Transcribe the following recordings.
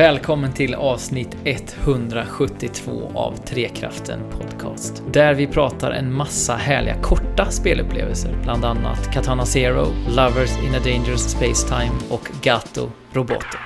Välkommen till avsnitt 172 av Trekraften Podcast. Där vi pratar en massa härliga korta spelupplevelser. Bland annat Katana Zero, Lovers in a Dangerous Space Time och Gato Roboto.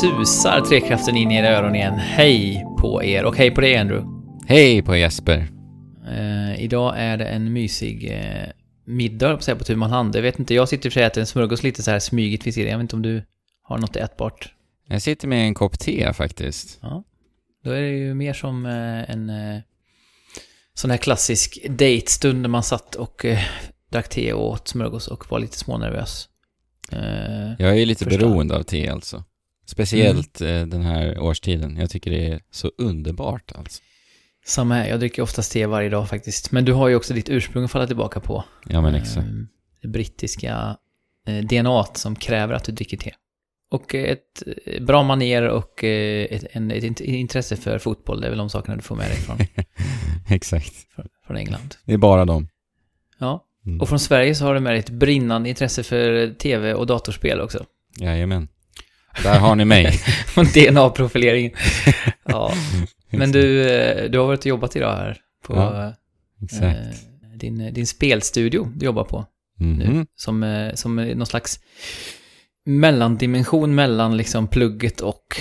Susar Trekraften in i era öron igen. Hej på er och hej på dig Andrew. Hej på Jesper. Eh, idag är det en mysig eh, middag, på säga, på tu man hand. Jag vet inte, jag sitter i och för sig och äter en smörgås lite så här smygigt vid sidan. Jag vet inte om du har något ätbart? Jag sitter med en kopp te faktiskt. Ja. Då är det ju mer som eh, en eh, sån här klassisk dejtstund när man satt och eh, drack te och åt smörgås och var lite smånervös. Eh, Jag är ju lite Förstår. beroende av te alltså. Speciellt eh, den här årstiden. Jag tycker det är så underbart alltså. samma här, jag dricker oftast te varje dag faktiskt. Men du har ju också ditt ursprung att falla tillbaka på. Ja men exakt. Eh, Det brittiska eh, DNA som kräver att du dricker te. Och ett eh, bra maner och ett, en, ett int- intresse för fotboll, det är väl de sakerna du får med dig från, exakt. från, från England. Det är bara dem. Ja, Mm. och från Sverige så har du med dig ett brinnande intresse för tv och datorspel också. Jajamän. Där har ni mig. DNA-profileringen. Ja, men du, eh, du har varit och jobbat idag här på Ja, eh, din, din spelstudio du jobbar på. nu. Mhm. Som, eh, som någon slags mellandimension mellan liksom plugget och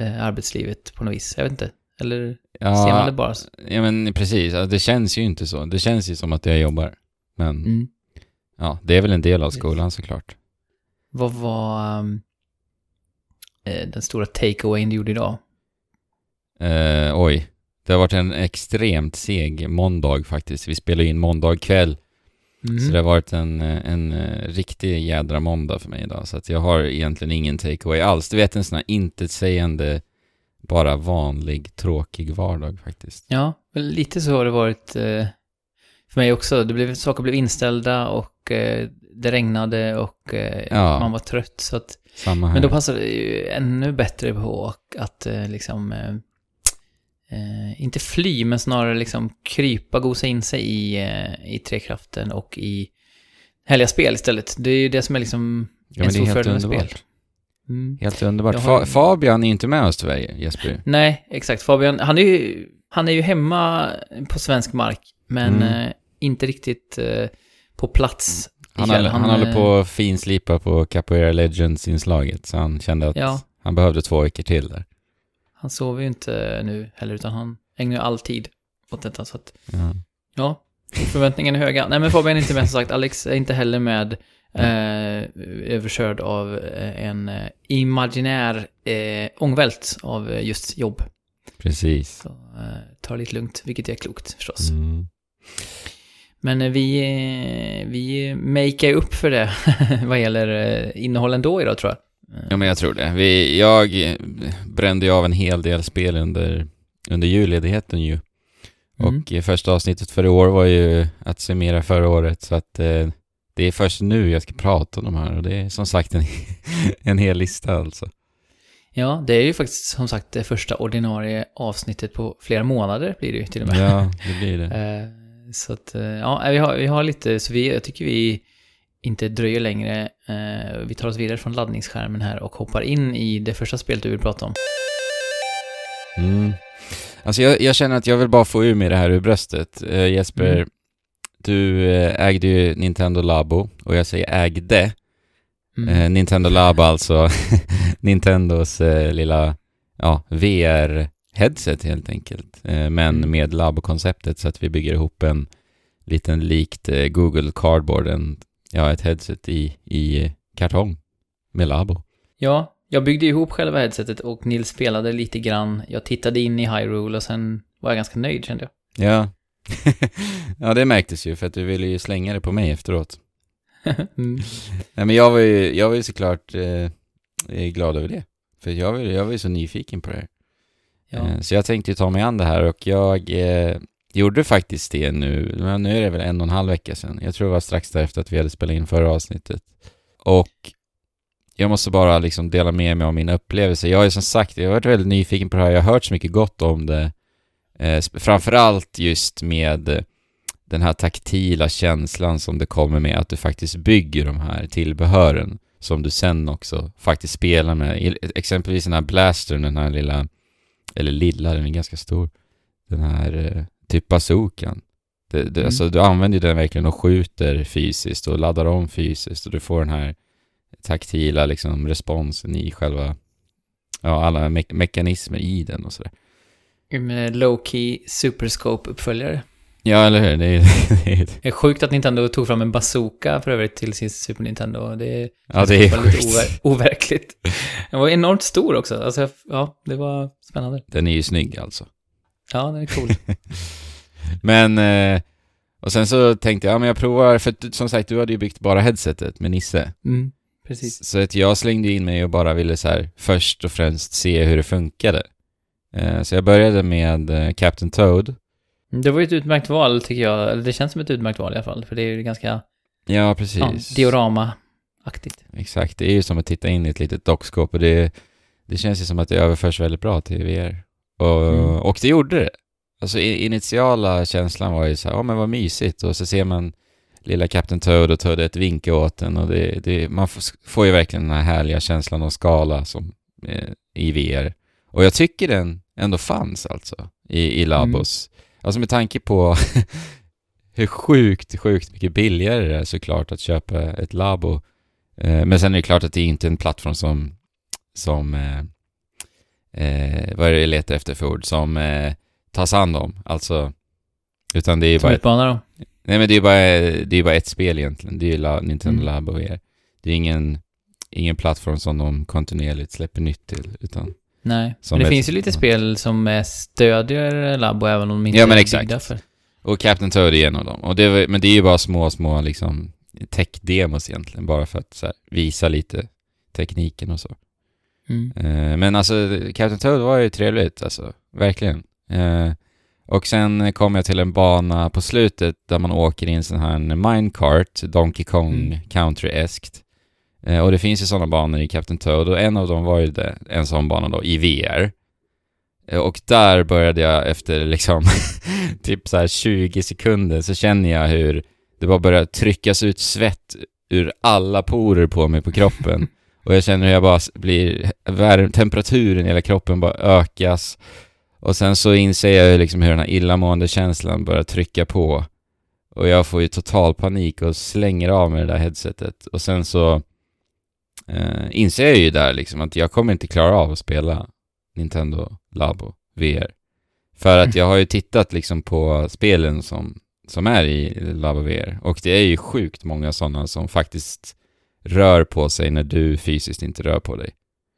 eh, arbetslivet på något vis. Jag vet inte. Eller ser man det Ja, bara så? ja, men precis. Ja, Det känns ju inte så. Det känns ju som att jag jobbar. Men Mm. ja, det är väl en del av skolan såklart. Vad var ehm, eh, den stora takeawayen du gjorde idag? Eh, oj. Det har varit en extremt seg måndag faktiskt. Vi spelar in måndag kväll. Mm. Så det har varit en, en eh, riktig jädra måndag för mig idag. Så att jag har egentligen ingen takeaway alls. Du vet en sån här intetsägande, bara vanlig, tråkig vardag faktiskt. Ja, lite så har det varit eh, för mig också. Det blev, saker blev inställda och eh, det regnade och eh, Ja. man var trött. Så att, Samma här. men då passade det ju ännu bättre på att eh, liksom eh, eh, inte fly, men snarare liksom krypa, gosa in sig i, eh, i trekraften och i härliga spel istället. Det är ju det som är liksom ja, en stor fördel med spel. Mm. Helt underbart. Har- Fa- Fabian är inte med oss tyvärr, Jesper. Nej, exakt. Fabian, han är ju, han är ju hemma på svensk mark, men Mm. eh, inte riktigt på plats Han, ikväll. håller, han håller eh, på att finslipa på Capoeira Legends-inslaget, så han kände att Ja. han behövde två veckor till där. Han sover ju inte nu heller, utan han ägnar ju all tid åt detta. Så att, Ja. ja, förväntningarna är höga. Nej, men Fabian är inte med som sagt. Alex är inte heller med. Eh, överkörd av eh, en eh, imaginär eh, ångvält av just jobb. Precis. Så eh, ta det lite lugnt, vilket är klokt förstås. Mm. Men eh, vi, eh, vi makear upp för det vad gäller eh, innehåll ändå idag tror jag. Ja, men jag tror det. Vi, jag brände ju av en hel del spel under, under julledigheten ju. Mm. Och första avsnittet för i år var ju att summera förra året, så att eh, det är först nu jag ska prata om de här och det är som sagt en, en hel lista alltså. Ja, det är ju faktiskt som sagt det första ordinarie avsnittet på flera månader blir det ju till och med. Ja, det blir det. Så att, eh, ja, vi har, vi har lite, så vi, jag tycker vi inte dröjer längre. Eh, vi tar oss vidare från laddningsskärmen här och hoppar in i det första spelet du vill prata om. Mm. Alltså jag, jag känner att jag vill bara få ur mig det här ur bröstet. Eh, Jesper, Mm. du eh, ägde ju Nintendo Labo och jag säger ägde. Mm. Eh, Nintendo Lab alltså, Nintendos eh, lilla ja, VR-headset helt enkelt. Eh, men Mm. med Labo-konceptet så att vi bygger ihop en liten likt eh, Google Cardboard, en, ja, ett headset i, i kartong med Labo. Ja, jag byggde ihop själva headsetet och Nils spelade lite grann. Jag tittade in i Hyrule och sen var jag ganska nöjd kände jag. Ja. ja, det märktes ju för att du ville ju slänga det på mig efteråt. mm. Nej, men jag var ju, jag var ju såklart eh, glad över det. För jag var, jag var ju så nyfiken på det här. Ja. Eh, så jag tänkte ju ta mig an det här och jag eh, gjorde faktiskt det nu, men nu är det väl en och en halv vecka sedan. Jag tror det var strax därefter att vi hade spelat in förra avsnittet. Och jag måste bara liksom dela med mig av min upplevelse. Jag har ju som sagt, jag har varit väldigt nyfiken på det här, jag har hört så mycket gott om det. Eh, framförallt just med den här taktila känslan som det kommer med att du faktiskt bygger de här tillbehören som du sen också faktiskt spelar med. Exempelvis den här blastern, den här lilla, eller lilla, den är ganska stor. Den här eh, typ bazookan. Det, det, mm. Alltså du använder den verkligen och skjuter fysiskt och laddar om fysiskt och du får den här taktila liksom responsen i själva, ja alla me mekanismer i den och sådär. Low-key superscope-uppföljare. Ja, eller hur? Det är, det är sjukt att Nintendo tog fram en bazooka för övrigt till sin Super Nintendo. Det, ja, det är sjukt. lite over, overkligt. Den var enormt stor också. Alltså, ja, det var spännande. Den är ju snygg alltså. Ja, den är cool. men, eh, och sen så tänkte jag, ja men jag provar, för som sagt, du hade ju byggt bara headsetet med Nisse. Mm, precis. Så att jag slängde in mig och bara ville så här, först och främst se hur det funkade. Eh, så jag började med eh, Captain Toad. Det var ju ett utmärkt val tycker jag. Eller det känns som ett utmärkt val i alla fall. För det är ju ganska... Ja, precis. Ja, diorama-aktigt. Exakt. Det är ju som att titta in i ett litet dockskåp och det, det känns ju som att det överförs väldigt bra till VR. Och, mm. och det gjorde det. Alltså initiala känslan var ju så här, ja men vad mysigt. Och så ser man lilla Captain Toad och Toad ett vinke åt den och det, det, man får ju verkligen den här härliga känslan av skala som eh, i VR. Och jag tycker den ändå fanns alltså i, i Labos. Mm. Alltså med tanke på hur sjukt, sjukt mycket billigare det är såklart att köpa ett Labo. Eh, men sen är det klart att det är inte en plattform som, som eh, eh, vad är det jag letar efter för ord, som eh, tas hand om. Alltså, utan det är som bara... Utmanar då? Nej men det är bara, det är bara ett spel egentligen. Det är ju La, Nintendo mm. Labo. Det är ingen, ingen plattform som de kontinuerligt släpper nytt till, utan Nej, men det ett, finns ju lite spel som stödjer Labo även om de inte ja, men är exakt. byggda för. Och Captain Toad är en av dem. Och det, men det är ju bara små, små liksom tech-demos egentligen, bara för att här, visa lite tekniken och så. Mm. Uh, men alltså, Captain Toad var ju trevligt, alltså. Verkligen. Uh, och sen kom jag till en bana på slutet där man åker i en sån här minecart, Donkey Kong mm. Country-eskt. Eh, och det finns ju sådana banor i Captain Toad och en av dem var ju det, en sån bana då i VR. Eh, och där började jag efter liksom typ så 20 sekunder så känner jag hur det bara börjar tryckas ut svett ur alla porer på mig på kroppen. Och jag känner hur jag bara blir, värm, temperaturen i hela kroppen bara ökas. Och sen så inser jag liksom hur den här illamående känslan börjar trycka på. Och jag får ju total panik och slänger av mig det där headsetet. Och sen så eh, inser jag ju där liksom att jag kommer inte klara av att spela Nintendo Labo VR. För att jag har ju tittat liksom på spelen som, som är i Labo VR och det är ju sjukt många sådana som faktiskt rör på sig när du fysiskt inte rör på dig.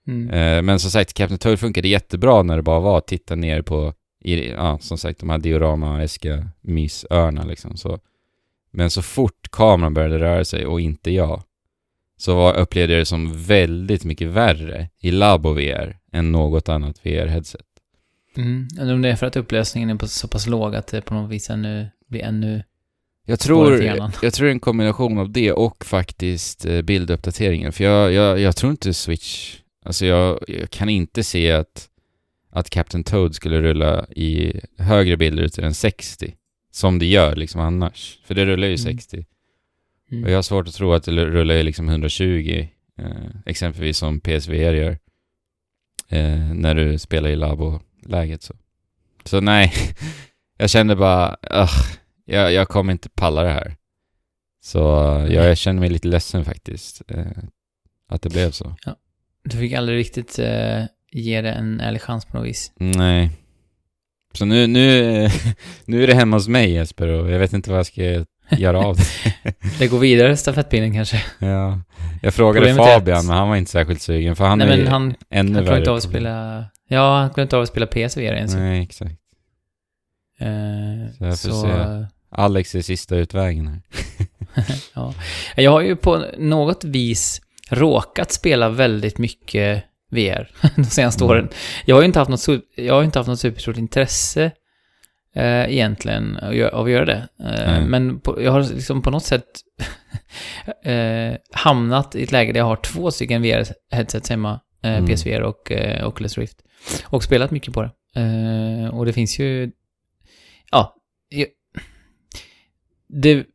Mm. Eh, men som sagt, Captain Toad funkade jättebra när det bara var att titta ner på, i, ja, som sagt, de här diorama-eska mysörna liksom. Så. Men så fort kameran började röra sig och inte jag, så upplevde jag det som väldigt mycket värre i Labo VR än något annat VR-headset. Mm. Om det är för att upplösningen är så pass låg att det på något vis ännu, blir ännu jag tror, jag tror en kombination av det och faktiskt eh, bilduppdateringen. För jag, jag, jag tror inte Switch... Alltså jag, jag, kan inte se att, att Captain Toad skulle rulla i högre bilder än 60. Som det gör liksom annars. För det rullar ju mm. 60. Mm. Och jag har svårt att tro att det rullar i liksom 120, eh, exempelvis som PSVR gör, eh, när du spelar i labo-läget så. Så nej, jag kände bara, uh, jag, jag kommer inte palla det här. Så jag, jag känner mig lite ledsen faktiskt, eh, att det blev så. Ja. Du fick aldrig riktigt eh, ge det en ärlig chans på något vis? Nej. Så nu, nu, nu är det hemma hos mig Jesper och jag vet inte vad jag ska göra av det. det går vidare stafettpinnen kanske. Ja. Jag frågade Fabian, men han var inte särskilt sugen, för han Nej, är men han, ännu han klarar inte av att spela... Ja, han klarar inte av att spela PSVR ens. Nej, exakt. Uh, så jag får så... se. Alex är sista utvägen här. ja. Jag har ju på något vis råkat spela väldigt mycket VR de senaste mm. åren. Jag har ju inte haft något, jag har inte haft något superstort intresse eh, egentligen av att göra det. Eh, men på, jag har liksom på något sätt eh, hamnat i ett läge där jag har två stycken VR-headsets hemma, eh, mm. PSVR och eh, Oculus Rift. Och spelat mycket på det. Eh, och det finns ju, ja, det,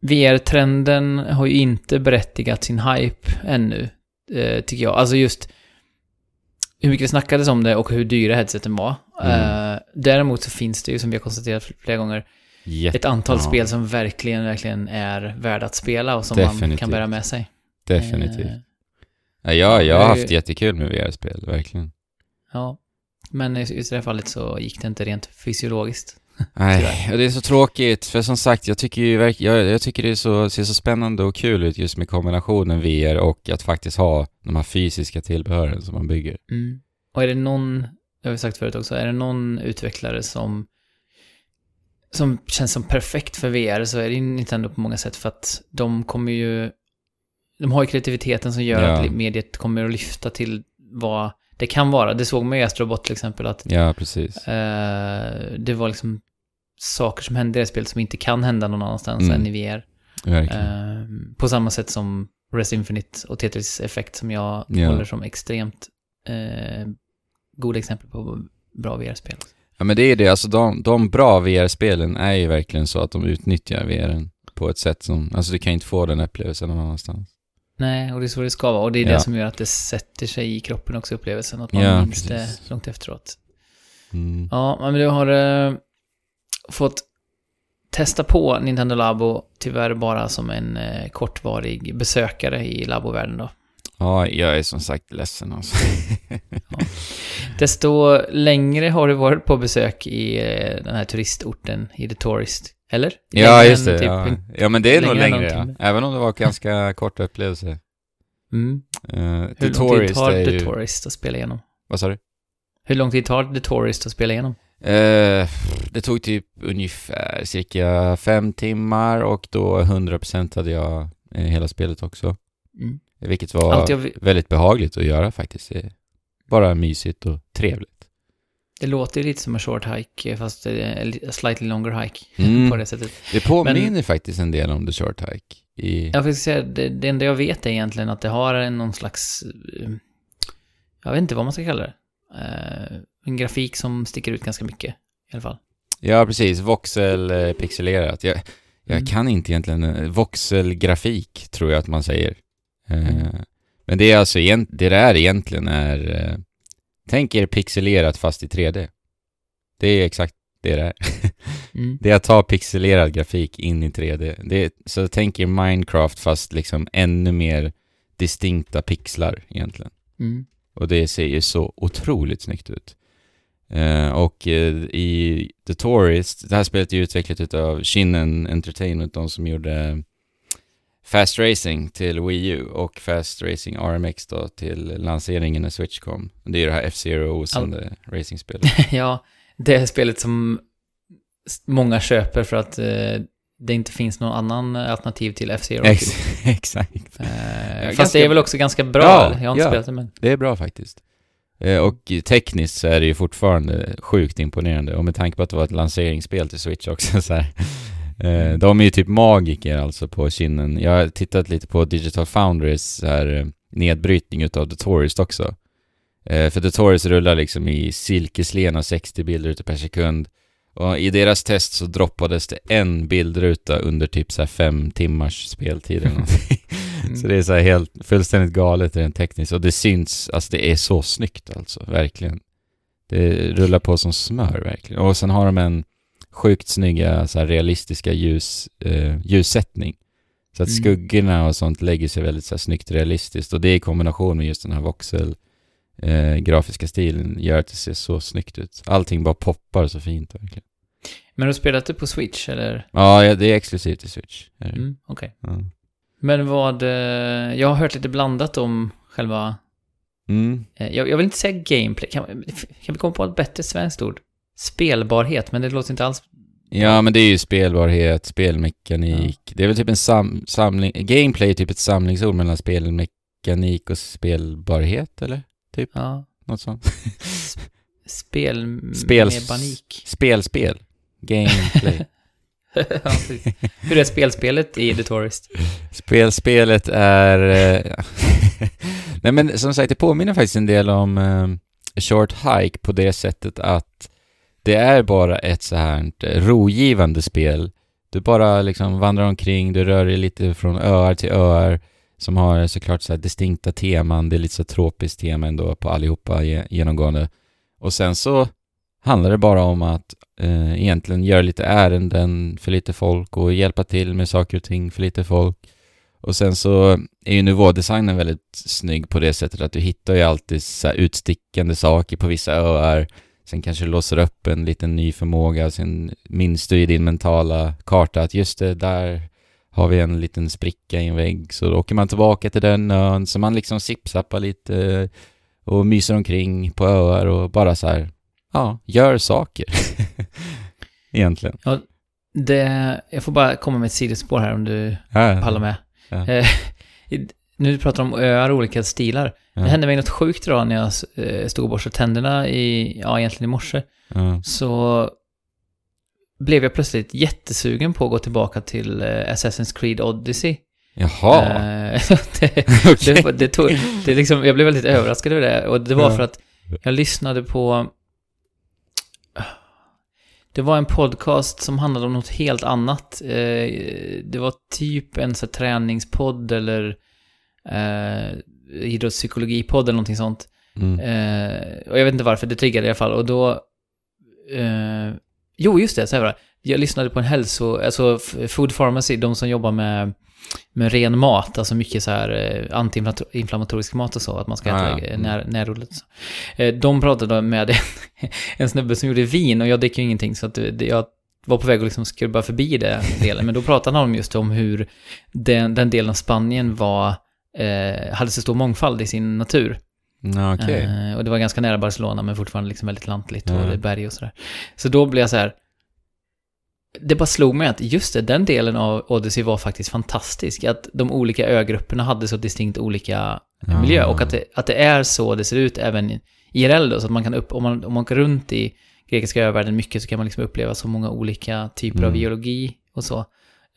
VR-trenden har ju inte berättigat sin hype ännu, tycker jag. Alltså just hur mycket det snackades om det och hur dyra headseten var. Mm. Uh, däremot så finns det ju, som vi har konstaterat flera gånger, Jätte, ett antal ja. spel som verkligen, verkligen är värda att spela och som Definitivt. man kan bära med sig. Definitivt. Uh, ja, jag, jag har haft jättekul med VR-spel, verkligen. Ja, men just i det här fallet så gick det inte rent fysiologiskt. Nej, det är så tråkigt, för som sagt, jag tycker ju verk, jag, jag tycker det är så, ser så spännande och kul ut just med kombinationen VR och att faktiskt ha de här fysiska tillbehören som man bygger. Mm. Och är det någon, jag har sagt förut också, är det någon utvecklare som som känns som perfekt för VR så är det Nintendo på många sätt för att de kommer ju de har ju kreativiteten som gör ja. att mediet kommer att lyfta till vad det kan vara. Det såg man ju i Astrobot till exempel att Ja, precis. Eh, det var liksom saker som hände i det spelet som inte kan hända någon annanstans mm. än i VR. Eh, på samma sätt som Res Infinite och Tetris Effect som jag ja. håller som extremt eh, goda exempel på bra VR-spel. Ja men det är det, alltså de, de bra VR-spelen är ju verkligen så att de utnyttjar VR på ett sätt som, alltså du kan inte få den upplevelsen någon annanstans. Nej, och det är så det ska vara. Och det är ja. det som gör att det sätter sig i kroppen också, upplevelsen. Att man ja, minns det långt efteråt. Mm. Ja, men du har uh, fått testa på Nintendo Labo, tyvärr bara som en uh, kortvarig besökare i labovärlden då. Ja, jag är som sagt ledsen alltså. ja. Desto längre har du varit på besök i uh, den här turistorten, i The Tourist. Eller? Ja, just det. Typ, ja. ja. men det är nog längre, ja. Även om det var ganska kort upplevelse. Mm. Uh, Hur lång tid tar The ju... Tourist att spela igenom? Vad sa du? Hur lång tid tar The Tourist att spela igenom? Uh, det tog typ ungefär cirka fem timmar och då 100% hade jag uh, hela spelet också. Mm. Vilket var väldigt behagligt att göra faktiskt. Bara mysigt och trevligt. Det låter ju lite som en short hike, fast en slightly longer hike mm. på det sättet. Det påminner Men, faktiskt en del om the short hike. I... Jag fick säga, det, det enda jag vet är egentligen att det har en, någon slags, eh, jag vet inte vad man ska kalla det. En grafik som sticker ut ganska mycket i alla fall. Ja, precis. Voxel eh, pixelerat. Jag, jag mm. kan inte egentligen, voxelgrafik tror jag att man säger. Mm. Men det är alltså, det det är egentligen är Tänk er pixelerat fast i 3D. Det är exakt det det är. Mm. det är att ta pixelerad grafik in i 3D. Det är, så tänk er Minecraft fast liksom ännu mer distinkta pixlar egentligen. Mm. Och det ser ju så otroligt snyggt ut. Uh, och uh, i The Tourist, det här spelet är utvecklat av Shinnen Entertainment, de som gjorde Fast Racing till Wii U och Fast Racing RMX då till lanseringen när Switch kom. Det är ju det här F-Zero osande All... racingspelet. ja, det är spelet som många köper för att eh, det inte finns någon annan alternativ till F-Zero. Ex exakt. Eh, fast ganska... det är väl också ganska bra, ja, jag har inte ja, spelat det men... det är bra faktiskt. Eh, och tekniskt så är det ju fortfarande sjukt imponerande och med tanke på att det var ett lanseringsspel till Switch också så här, Eh, de är ju typ magiker alltså på kinnen. Jag har tittat lite på Digital Foundries här, eh, nedbrytning utav The Tourist också. Eh, för The Tourist rullar liksom i silkeslena 60 bilder per sekund. Och i deras test så droppades det en bildruta under typ så fem timmars speltid eller någonting. mm. Så det är så helt fullständigt galet rent tekniskt. Och det syns, alltså det är så snyggt alltså, verkligen. Det rullar på som smör verkligen. Och sen har de en sjukt snygga så realistiska ljus, eh, ljussättning. Så att mm. skuggorna och sånt lägger sig väldigt så här, snyggt realistiskt och det i kombination med just den här voxel eh, grafiska stilen gör att det ser så snyggt ut. Allting bara poppar så fint verkligen. Men har du spelat det på Switch eller? Ja, det är exklusivt till Switch. Mm, Okej. Okay. Ja. Men vad, eh, jag har hört lite blandat om själva, mm. Eh, jag, jag, vill inte säga gameplay, kan, kan vi komma på ett bättre svenskt ord? Spelbarhet, men det låter inte alls... Ja, men det är ju spelbarhet, spelmekanik. Ja. Det är väl typ en sam samling... Gameplay är typ ett samlingsord mellan spelmekanik och spelbarhet, eller? Typ? Ja. Något sånt. Spel... Spel... Spelspel. Gameplay. ja, Hur är spelspelet i The Tourist? Spelspelet är... Eh, Nej men som sagt, det påminner faktiskt en del om eh, Short Hike på det sättet att det är bara ett så här eh, rogivande spel. Du bara liksom vandrar omkring, du rör dig lite från öar till öar som har såklart så här distinkta teman. Det är lite så tropiskt tema ändå på allihopa genomgående. Och sen så handlar det bara om att eh, egentligen göra lite ärenden för lite folk och hjälpa till med saker och ting för lite folk. Och sen så är ju nivådesignen väldigt snygg på det sättet att du hittar ju alltid så utstickande saker på vissa öar. Sen kanske du låser upp en liten ny förmåga, sen minns du i din mentala karta att just det, där har vi en liten spricka i en vägg. Så då åker man tillbaka till den ön, så man liksom sippsappar lite och myser omkring på öar och bara så här, ja, gör saker. Egentligen. Ja, det, jag får bara komma med ett sidospår här om du ja, pallar med. Ja. Eh, nu pratar om öar och olika stilar. Ja. Det hände mig något sjukt idag när jag eh, stod och borstade tänderna i, ja egentligen i morse. Ja. Så blev jag plötsligt jättesugen på att gå tillbaka till eh, Assassin's Creed Odyssey. Jaha. det, okay. det, det, tog, det liksom, jag blev väldigt överraskad över det. Och det var för att jag lyssnade på... Det var en podcast som handlade om något helt annat. Det var typ en så träningspodd eller eh, idrottspsykologipodd eller någonting sånt. Mm. Eh, och jag vet inte varför, det triggade i alla fall. Och då... Eh, jo, just det, så här var det. Jag lyssnade på en hälso... Alltså Food Pharmacy, de som jobbar med, med ren mat, alltså mycket så här eh, antiinflammatorisk mat och så, att man ska äta ah, ja. när, närrullet. Eh, de pratade med en, en snubbe som gjorde vin och jag dricker ju ingenting så att det, jag var på väg att liksom skrubba förbi det delen. Men då pratade han just om hur den, den delen av Spanien var eh, hade så stor mångfald i sin natur. Okay. Eh, och det var ganska nära Barcelona men fortfarande liksom väldigt lantligt och mm. berg och sådär. Så då blev jag så här, det bara slog mig att just det, den delen av Odyssey var faktiskt fantastisk. Att de olika ögrupperna hade så distinkt olika mm. miljö och att det, att det är så det ser ut även i IRL då, så att man kan upp, om man, om man åker runt i grekiska övärlden mycket så kan man liksom uppleva så många olika typer mm. av geologi och så.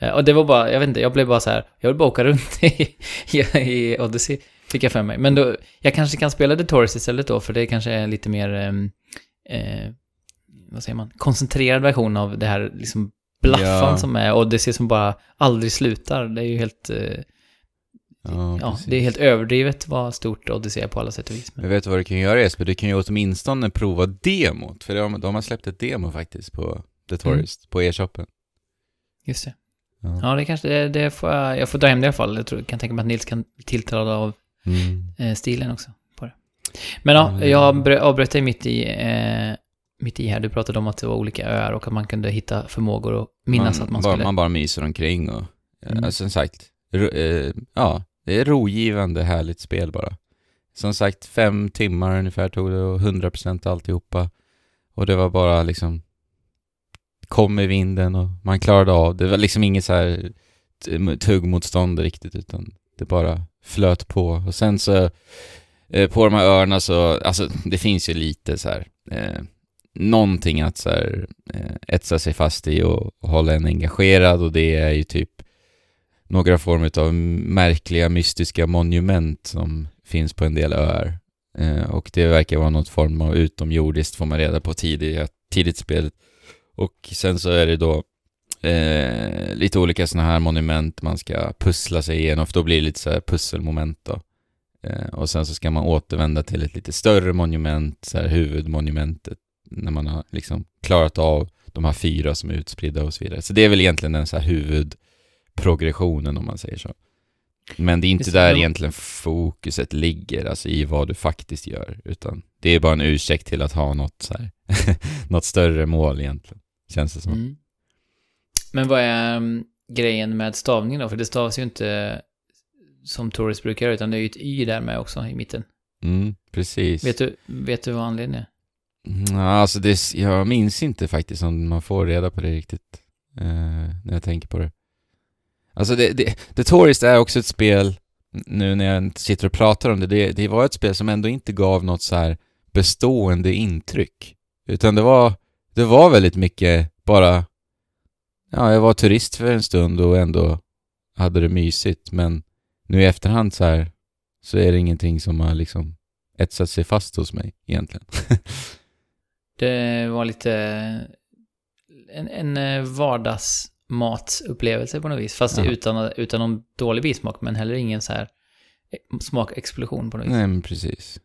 Eh, och det var bara, jag vet inte, jag blev bara så här, jag vill bara åka runt i, i, i Odyssey, fick jag för mig. Men då, jag kanske kan spela The Tourist istället då, för det kanske är lite mer, ehm, eh, vad säger man, koncentrerad version av det här liksom blaffan ja. som är Odyssey som bara aldrig slutar. Det är ju helt... Eh, Ja, ja det är helt överdrivet vad stort Odyssey är på alla sätt och vis. Jag vet vad du kan göra Jesper, du kan ju åtminstone prova demot, för de, de har släppt ett demo faktiskt på The Tourist, mm. på e-shoppen. Just det. Ja, ja det kanske, det, får jag, jag får dra hem det i alla fall. Jag tror, kan tänka mig att Nils kan tilltala av mm. eh, stilen också på det. Men ja, jag avbröt dig mitt i, eh, mitt i här. Du pratade om att det var olika öar och att man kunde hitta förmågor och minnas man, att man bara, skulle... Man bara myser omkring och, mm. som sagt, ro, eh, ja, det är rogivande, härligt spel bara. Som sagt, fem timmar ungefär tog det och 100% alltihopa. Och det var bara liksom kom i vinden och man klarade av det. var liksom inget så här tuggmotstånd riktigt utan det bara flöt på. Och sen så eh, på de här öarna så, alltså det finns ju lite så här eh, någonting att så här eh, etsa sig fast i och, och hålla en engagerad och det är ju typ några former av märkliga mystiska monument som finns på en del öar. Eh, och det verkar vara något form av utomjordiskt får man reda på tidigt, tidigt spelet. Och sen så är det då eh, lite olika sådana här monument man ska pussla sig igenom, för då blir det lite så här pusselmoment då. Eh, och sen så ska man återvända till ett lite större monument, så här huvudmonumentet, när man har liksom klarat av de här fyra som är utspridda och så vidare. Så det är väl egentligen den så här huvudprogressionen om man säger så. Men det är inte där egentligen fokuset ligger, alltså i vad du faktiskt gör, utan det är bara en ursäkt till att ha något så här, något större mål egentligen. Känns det som. Mm. Men vad är um, grejen med stavningen då? För det stavas ju inte som Tourist brukar göra, utan det är ju ett Y där med också i mitten. Mm, precis. Vet du, vet du vad anledningen är? Mm, alltså det, jag minns inte faktiskt om man får reda på det riktigt. Eh, när jag tänker på det. Alltså det, det, The Tourist är också ett spel, nu när jag sitter och pratar om det, det, det var ett spel som ändå inte gav något så här bestående intryck. Utan det var, det var väldigt mycket bara... Ja, jag var turist för en stund och ändå hade det mysigt, men nu i efterhand så här så är det ingenting som har liksom etsat sig fast hos mig egentligen. det var lite en, en eh, vardagsmatsupplevelse på något vis, fast ja. utan, utan någon dålig bismak, men heller ingen så här smakexplosion på något vis. Nej, men precis.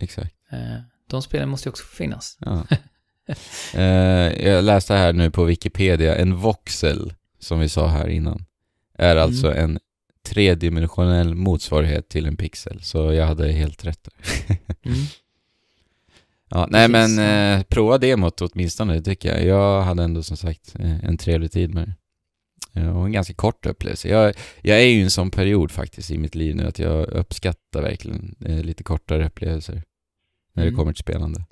Exakt. Eh, de spelen måste ju också finnas. Ja. Eh, jag läste här nu på Wikipedia, en voxel, som vi sa här innan, är mm. alltså en tredimensionell motsvarighet till en pixel. Så jag hade helt rätt mm. Ja, nej men eh, prova demot åtminstone, det tycker jag. Jag hade ändå som sagt eh, en trevlig tid med det. Och en ganska kort upplevelse. Jag, jag är ju i en sån period faktiskt i mitt liv nu att jag uppskattar verkligen eh, lite kortare upplevelser när mm. det kommer till spelande.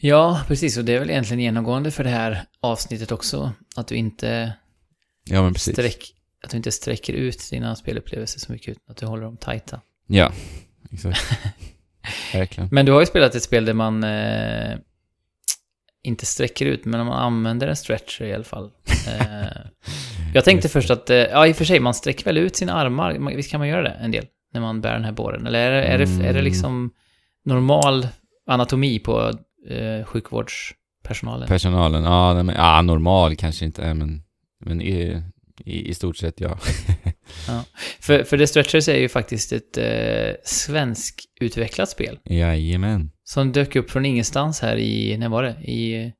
Ja, precis. Och det är väl egentligen genomgående för det här avsnittet också. Att du inte ja, men precis. Sträck, att du inte sträcker ut dina spelupplevelser så mycket, utan att du håller dem tajta. Ja, exakt. Verkligen. Men du har ju spelat ett spel där man eh, inte sträcker ut, men man använder en stretcher i alla fall. Eh, jag tänkte först att, eh, ja i och för sig, man sträcker väl ut sina armar, visst kan man göra det en del, när man bär den här båren? Eller är det, är det, är det mm. liksom normal anatomi på eh, sjukvårdspersonalen? Personalen, ja, men, ja normal kanske inte men, men i, i, i stort sett ja. ja. För, för The Stretchers är ju faktiskt ett eh, svensk-utvecklat spel. Jajamän. Som dök upp från ingenstans här i, när var det? I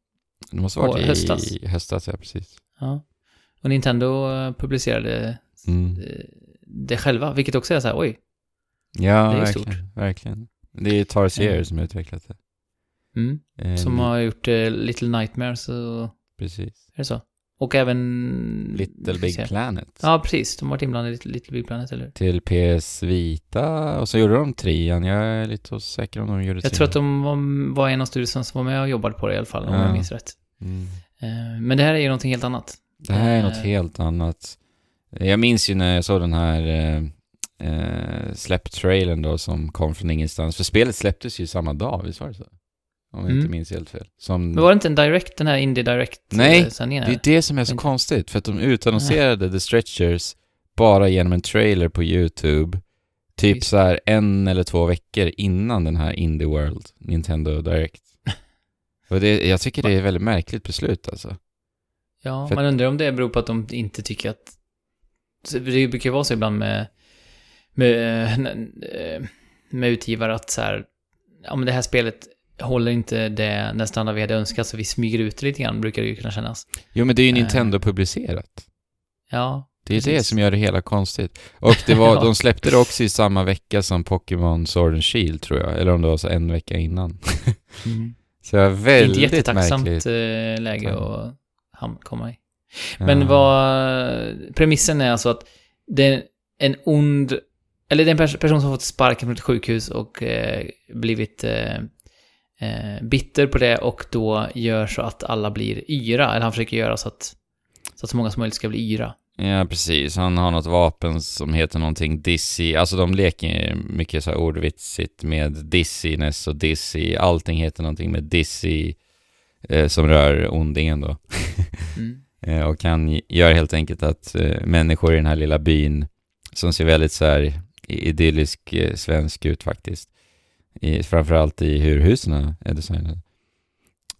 det måste ha varit i höstas. I höstas, ja precis. Ja. Och Nintendo eh, publicerade mm. Eh, det själva, vilket också är så här, oj. Ja, det är verkligen, stort. verkligen. Det är Tarsier mm. som har utvecklat det. Mm. Um, som har gjort uh, Little Nightmares och... Precis. Är det så? Och även... Little Big Planet. Ja, precis. De har varit inblandade i Little Big Planet, eller Till PS Vita, och så gjorde de trean. Jag är lite osäker om de gjorde Jag tror att de var, var en av studierna som var med och jobbade på det i alla fall, om jag minns rätt. Mm. Uh, men det här är ju någonting helt annat. Det här är något helt annat. Jag minns ju när jag såg den här uh, uh, släpp-trailern då som kom från ingenstans. För spelet släpptes ju samma dag, visst var det så? Om jag mm. inte minns helt fel. Som... Men var det inte en direct, den här Indie Direct Nej, det är det som är så inte. konstigt. För att de utannonserade. The Stretchers bara genom en trailer på YouTube. Typ så här en eller två veckor innan den här Indie World, Nintendo Direct. Och det, jag tycker det är ett väldigt märkligt beslut alltså. Ja, för man undrar om det beror på att de inte tycker att... Det brukar ju vara så ibland med, med, eh, med utgivare att så här, ja men det här spelet håller inte det den standard vi hade önskat så vi smyger ut det lite grann, brukar det ju kunna kännas. Jo, men det är ju Nintendo-publicerat. Ja, Det är precis. det som gör det hela konstigt. Och det var, ja. de släppte det också i samma vecka som Pokémon Sword and Shield, tror jag. Eller om det var så en vecka innan. mm. Så jag är väldigt Inte jättetacksamt märkligt. Eh, läge att komma i. Men ja. vad, premissen är alltså att det är en ond, eller det är en person som fått sparken från ett sjukhus och eh, blivit eh, eh, bitter på det och då gör så att alla blir yra. Eller han försöker göra så att så, att så många som möjligt ska bli yra. Ja, precis. Han har något vapen som heter någonting Dizzy. Alltså de leker mycket så här ordvitsigt med Dizziness och Dizzy. Allting heter någonting med Dizzy eh, som rör ondingen då. Mm. eh, och han gör helt enkelt att eh, människor i den här lilla byn som ser väldigt så här idyllisk eh, svensk ut faktiskt i, framförallt i hur husen är designade.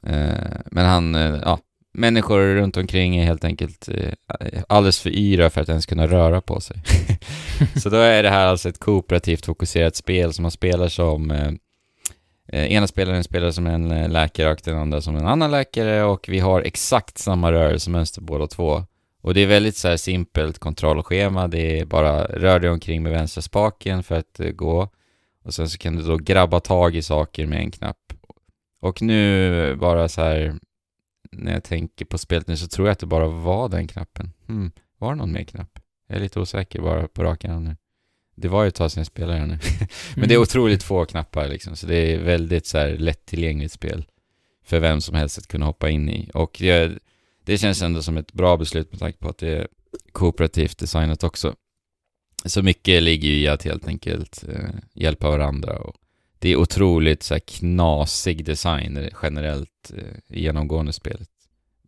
Eh, men han, eh, ja, människor runt omkring är helt enkelt eh, alldeles för yra för att ens kunna röra på sig. så då är det här alltså ett kooperativt fokuserat spel som man spelar som eh, eh, ena spelaren spelar som en eh, läkare och den andra som en annan läkare och vi har exakt samma rörelsemönster båda två. Och det är väldigt så här simpelt kontrollschema, det är bara rör dig omkring med vänstra spaken för att uh, gå. Och sen så kan du då grabba tag i saker med en knapp. Och nu bara så här, när jag tänker på spelet nu så tror jag att det bara var den knappen. Hmm, var det någon mer knapp? Jag är lite osäker bara på rak arm nu. Det var ju ett tag sedan jag spelade nu. Men det är mm. otroligt få knappar liksom, så det är väldigt så här lättillgängligt spel. För vem som helst att kunna hoppa in i. Och det, det känns ändå som ett bra beslut med tanke på att det är kooperativt designat också. Så mycket ligger ju i att helt enkelt eh, hjälpa varandra och det är otroligt så här, knasig design generellt eh, genomgående spelet.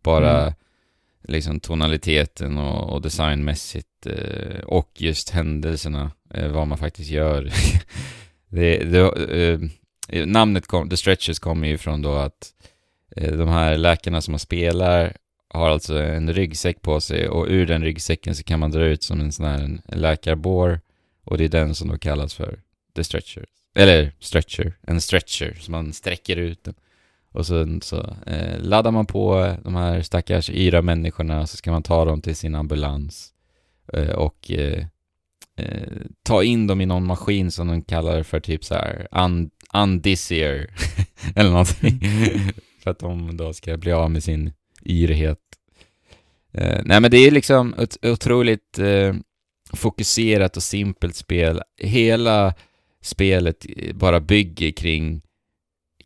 Bara mm. liksom tonaliteten och, och designmässigt eh, och just händelserna, eh, vad man faktiskt gör. det, det, eh, namnet kom, The Stretchers kommer ju från då att eh, de här läkarna som man spelar har alltså en ryggsäck på sig och ur den ryggsäcken så kan man dra ut som en sån här läkarbår och det är den som då kallas för the stretcher. Eller stretcher, en stretcher, så man sträcker ut den. Och sen så eh, laddar man på de här stackars yra människorna så ska man ta dem till sin ambulans eh, och eh, eh ta in dem i någon maskin som de kallar för typ så här un undisier eller någonting. för att de då ska bli av med sin yrhet. Eh, nej men det är liksom ett otroligt eh, fokuserat och simpelt spel. Hela spelet bara bygger kring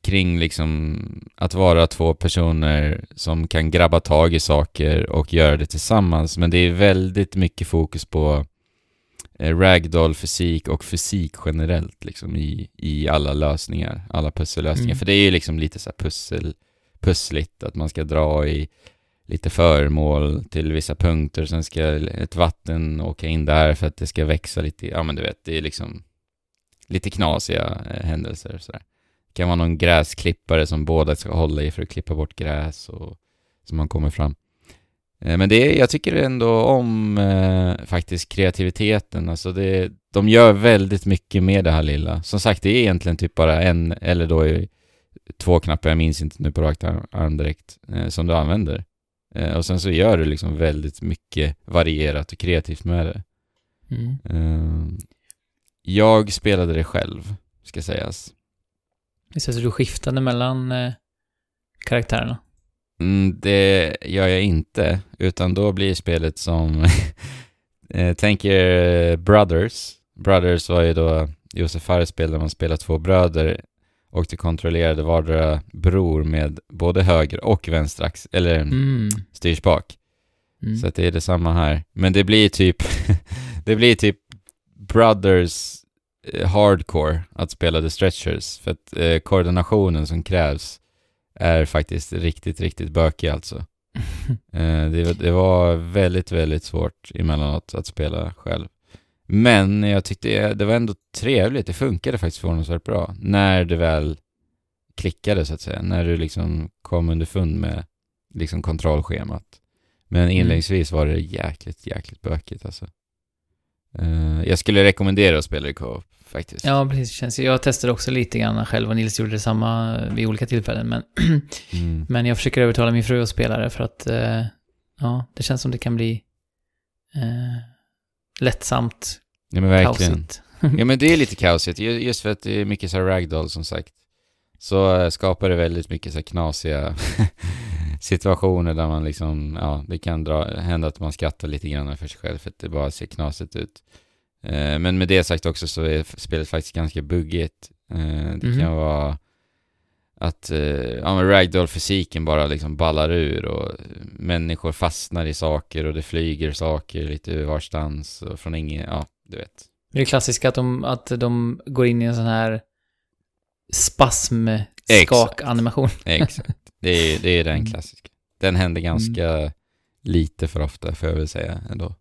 kring liksom att vara två personer som kan grabba tag i saker och göra det tillsammans. Men det är väldigt mycket fokus på eh, ragdoll-fysik och fysik generellt liksom i, i alla lösningar, alla pussellösningar. Mm. För det är ju liksom lite så pussel, pussligt, att man ska dra i lite föremål till vissa punkter, sen ska ett vatten åka in där för att det ska växa lite, ja men du vet, det är liksom lite knasiga eh, händelser sådär. Det kan vara någon gräsklippare som båda ska hålla i för att klippa bort gräs och så man kommer fram. Eh, men det, jag tycker ändå om eh, faktiskt kreativiteten, alltså det, de gör väldigt mycket med det här lilla. Som sagt, det är egentligen typ bara en, eller då två knappar, jag minns inte nu på rakt arm direkt, eh, som du använder. Eh, och sen så gör du liksom väldigt mycket varierat och kreativt med det. Mm. Eh, jag spelade det själv, ska sägas. Visst, så du skiftade mellan eh, karaktärerna? Mm, det gör jag inte, utan då blir spelet som... eh, tänk er Brothers. Brothers var ju då Josef Fares spel där man spelar två bröder och du kontrollerade vardera bror med både höger och vänster ax eller mm. styrspak. Mm. Så att det är detsamma här. Men det blir typ, det blir typ Brothers eh, hardcore att spela The Stretchers. För att eh, koordinationen som krävs är faktiskt riktigt, riktigt bökig alltså. eh, det, det, var väldigt, väldigt svårt emellanåt att spela själv. Men jag tyckte det var ändå trevligt, det funkade faktiskt förvånansvärt bra. När det väl klickade så att säga, när du liksom kom underfund med liksom kontrollschemat. Men mm. inledningsvis var det jäkligt, jäkligt bökigt alltså. Uh, jag skulle rekommendera att spela i co-op faktiskt. Ja, precis. Känns, jag testade också lite grann själv och Nils gjorde detsamma vid olika tillfällen. Men, mm. men jag försöker övertala min fru att spela det för att uh, ja, det känns som det kan bli uh, lättsamt Ja men verkligen. Kaosigt. ja men det är lite kaosigt, just för att det är mycket så här ragdoll som sagt. Så äh, skapar det väldigt mycket så här knasiga situationer där man liksom, ja, det kan dra, hända att man skrattar lite grann för sig själv för att det bara ser knasigt ut. Eh, men med det sagt också så är spelet faktiskt ganska buggigt. Eh, det mm. kan vara att eh, ja, ragdoll-fysiken bara liksom ballar ur och människor fastnar i saker och det flyger saker lite varstans och från ingen, ja, du vet. Det är klassiskt att de, att de går in i en sån här spasm-skak-animation. Exakt. Det är, det är den mm. klassiska. Den händer ganska mm. lite för ofta, får jag väl säga ändå.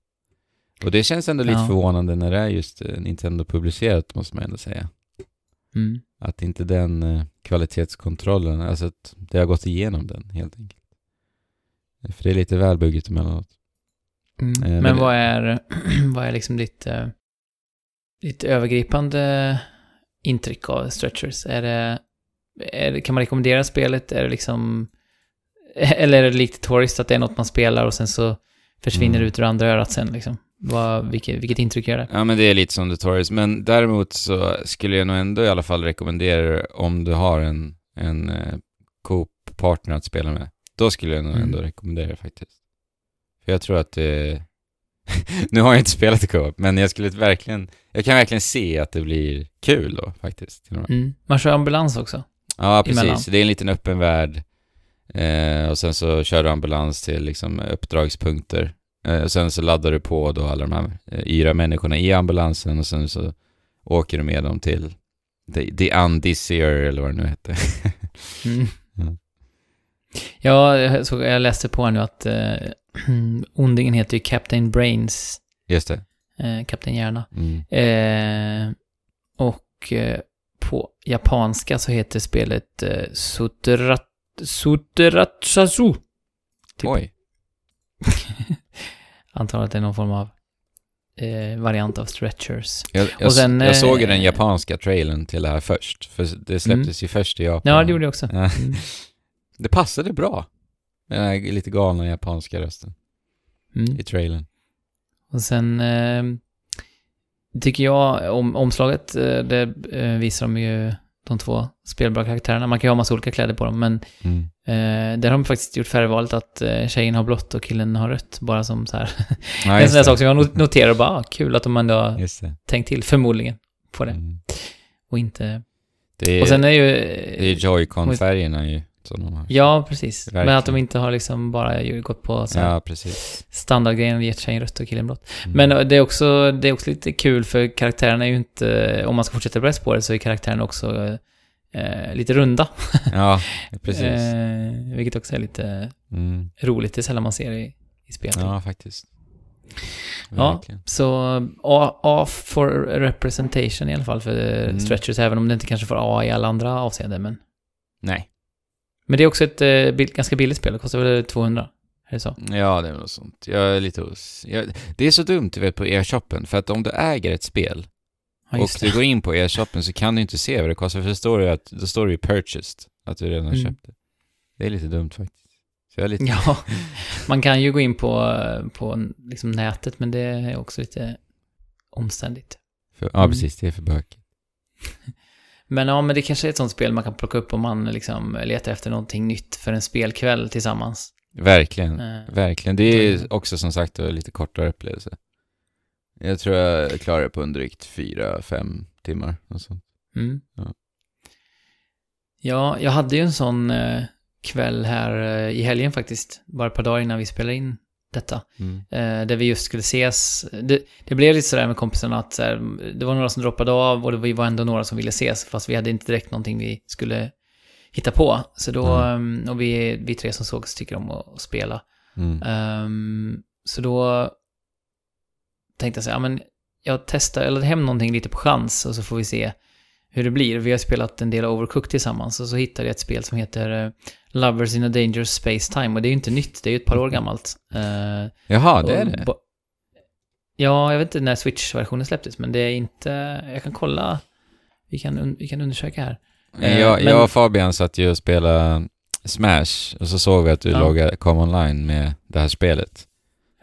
Och det känns ändå lite ja. förvånande när det är just eh, Nintendo-publicerat, måste man ändå säga. Mm. Att inte den eh, kvalitetskontrollen, alltså att det har gått igenom den helt enkelt. För det är lite väl buggigt emellanåt. Mm. Eh, men vad är, vad är liksom ditt, eh, ditt övergripande intryck av Stretchers? Är det, är det, kan man rekommendera spelet? Är det liksom, eller är det likt Tourist att det är något man spelar och sen så försvinner mm. ut ur andra örat sen liksom? Vad, vilket, vilket intryck gör det? Ja, men det är lite som Tourist. Men däremot så skulle jag nog ändå i alla fall rekommendera om du har en, en eh, Coop-partner att spela med. Då skulle jag nog ändå mm. rekommendera det faktiskt. För jag tror att det... nu har jag inte spelat i Co-op, men jag skulle verkligen... Jag kan verkligen se att det blir kul då, faktiskt. Mm. Man kör ambulans också. Ja, precis. Emellan. Det är en liten öppen värld. Eh, och sen så kör du ambulans till liksom uppdragspunkter. Eh, sen så laddar du på då alla de här eh, yra människorna i ambulansen och sen så åker du med dem till The, the Undisier eller vad det nu heter. mm. Ja, jag, så jag läste på nu att eh, ondingen heter ju Captain Brains. Just det. Eh, Kapten Hjärna. Mm. Eh, och eh, på japanska så heter spelet eh, Suterat... Suteratsasu. Typ. Oj. Antar att det är någon form av eh, variant av Stretchers. Jag, jag, Och sen, jag såg ju eh, den japanska trailern till det här först. För det släpptes ju först i Japan. Ja, det gjorde jag också. Mm. Det passade bra. Den här lite galna japanska rösten Mm. i trailern. Och sen eh, tycker jag om omslaget, eh, det eh, visar de ju de två spelbara karaktärerna. Man kan ju ha massa olika kläder på dem, men Mm. Eh, där har de faktiskt gjort färgvalet att eh, tjejen har blått och killen har rött, bara som så här. Ja, en sån där sak som jag not- noterar och bara, ah, kul att de ändå har tänkt till, förmodligen, på det. Mm. Och inte... Det är, och sen är ju... det är Joy-Con-färgerna ju, som de har. Ja, precis. Men att de Verkligen. inte har liksom bara gått på så Ja, standardgrejen och gett tjejen rött och killen blått. Mm. Men eh, det är, också, det är också lite kul för karaktärerna är ju inte, om man ska fortsätta på det så är karaktärerna också eh, lite runda. Ja, precis. Eh, vilket också är lite Mm. roligt, det är sällan man ser i, i spel. Ja, faktiskt. Ja. Verkligen. Så A, A for representation i alla fall för Mm. stretchers, även om det inte kanske får A i alla andra avseenden. Men, Nej. men det är också ett eh, ganska billigt spel, det kostar väl 200? Är det så? Ja, det är något sånt. Jag är lite os... Jag... Det är så dumt, du vet, på e-shoppen. För att om du äger ett spel Ja, och just du det. går in på e-shoppen så kan du inte se vad det kostar. För det står ju att, då står det ju purchased. Att du redan har Mm. köpt det. Det är lite dumt faktiskt. Lite... Ja, man kan ju gå in på, på liksom nätet, men det är också lite omständigt. För, ja, Mm. precis. Det är för bökigt. Men ja, men det kanske är ett sånt spel man kan plocka upp om man liksom letar efter någonting nytt för en spelkväll tillsammans. Verkligen. Eh, Verkligen. Det är också som sagt lite kortare upplevelse. Jag tror jag klarar det på en drygt fyra, fem timmar. Och så. Mm. Ja. Ja, jag hade ju en sån eh, kväll här eh, i helgen faktiskt, bara ett par dagar innan vi spelade in detta. Mm. Eh, där vi just skulle ses. Det, det blev lite sådär med kompisarna att här, det var några som droppade av och det var- ändå några som ville ses, fast vi hade inte direkt någonting vi skulle hitta på. Så då, Mm. eh, och vi, vi tre som sågs tycker om att, att spela. Ehm, så då tänkte jag så här, ja, men jag testar, eller hem någonting lite på chans och så får vi se hur det blir. Vi har spelat en del Overcooked tillsammans och så hittade jag ett spel som heter eh, Lovers in a Dangerous Space Time och det är ju inte nytt, det är ju ett par år gammalt. Eh, Jaha, det är det? Ja, jag vet inte när Switch-versionen släpptes, men det är inte... Jag kan kolla. Vi kan, vi kan undersöka här. Eh, jag, men- jag och Fabian satt ju och spelade Smash och så såg vi att du Ja. loggade, kom online med det här spelet.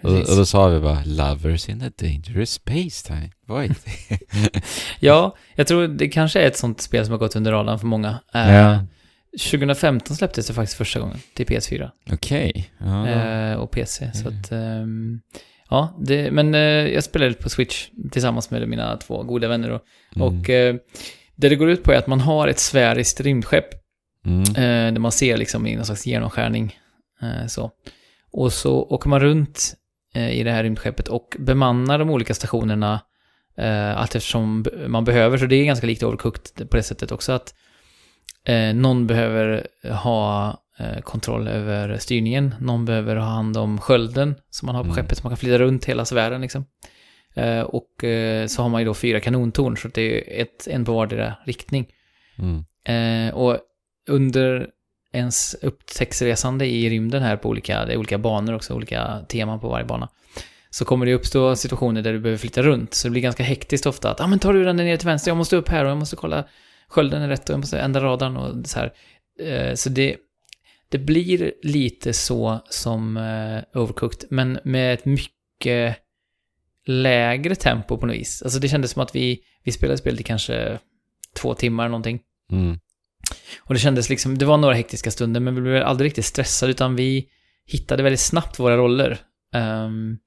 Och, och då sa vi bara 'Lovers in a dangerous space time' Vad är det? Ja, jag tror det kanske är ett sånt spel som har gått under radarn för många. Eh, ja, 2015 släpptes det faktiskt första gången till PS4 okej. Ja, eh, och PC. Så Mm. att, ehm, ja, det, men eh, jag spelade på Switch tillsammans med mina två goda vänner. då. mm, Och det det går ut på är att man har ett sfäriskt rymdskepp mm, där man ser liksom i någon slags genomskärning. Så. Och så åker man runt i det här rymdskeppet och bemannar de olika stationerna eh, allt eftersom man behöver. Så det är ganska likt Overcooked på det sättet också att eh, någon behöver ha eh, kontroll över styrningen. Någon behöver ha hand om skölden som man har på Mm. skeppet så man kan flytta runt hela sfären liksom. Eh, och eh, så har man ju då fyra kanontorn så det är ett, en på vardera riktning. mm, Eh, och under ens upptäcktsresande i rymden här på olika, det är olika banor också, olika teman på varje bana. Så kommer det uppstå situationer där du behöver flytta runt. Så det blir ganska hektiskt ofta att, ja ah, men tar du den ner till vänster, jag måste upp här och jag måste kolla skölden är rätt och jag måste ändra radarn och så här. Eh, så det, det blir lite så som eh, Overcooked, men med ett mycket lägre tempo på något vis. Alltså det kändes som att vi, vi spelade spelet i kanske två timmar någonting. mm. Och det kändes liksom, det var några hektiska stunder, men vi blev aldrig riktigt stressade, utan vi hittade väldigt snabbt våra roller. Ehm,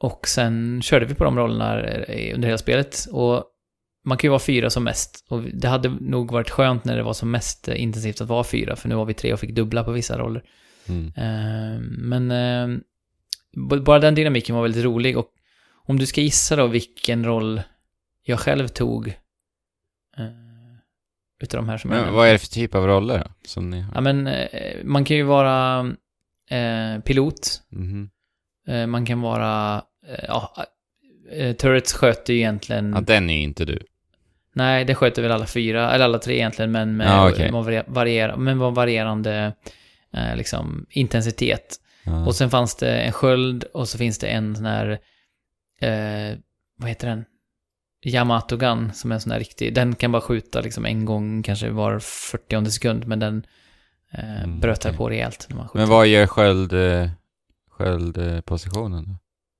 och sen körde vi på de rollerna eh, under hela spelet. Och man kan ju vara fyra som mest. Och det hade nog varit skönt när det var som mest eh, intensivt att vara fyra, för nu var vi tre och fick dubbla på vissa roller. Mm. Ehm, men b- bara den dynamiken var väldigt rolig. Och om du ska gissa då vilken roll jag själv tog. Utav de här som jag Men nämnde. vad är det för typ av roller då? Som ni har? Ja, men eh, man kan ju vara eh, pilot, Mhm. eh, man kan vara, eh, ja, Turrets sköter ju egentligen, Ja, den är ju inte du. nej det sköter väl alla fyra, eller alla tre egentligen, men med, Ja, okej. med, varie- varier, med varierande eh, liksom, intensitet. Ja. Och sen fanns det en sköld och så finns det en sån här, eh, vad heter den? Yamato Gun, som är en sån här riktig, den kan bara skjuta liksom en gång kanske var 40 sekund, men den eh, Mm, brötar okej. på rejält när man skjuter. Men vad gör sköld, eh, sköldpositionen då?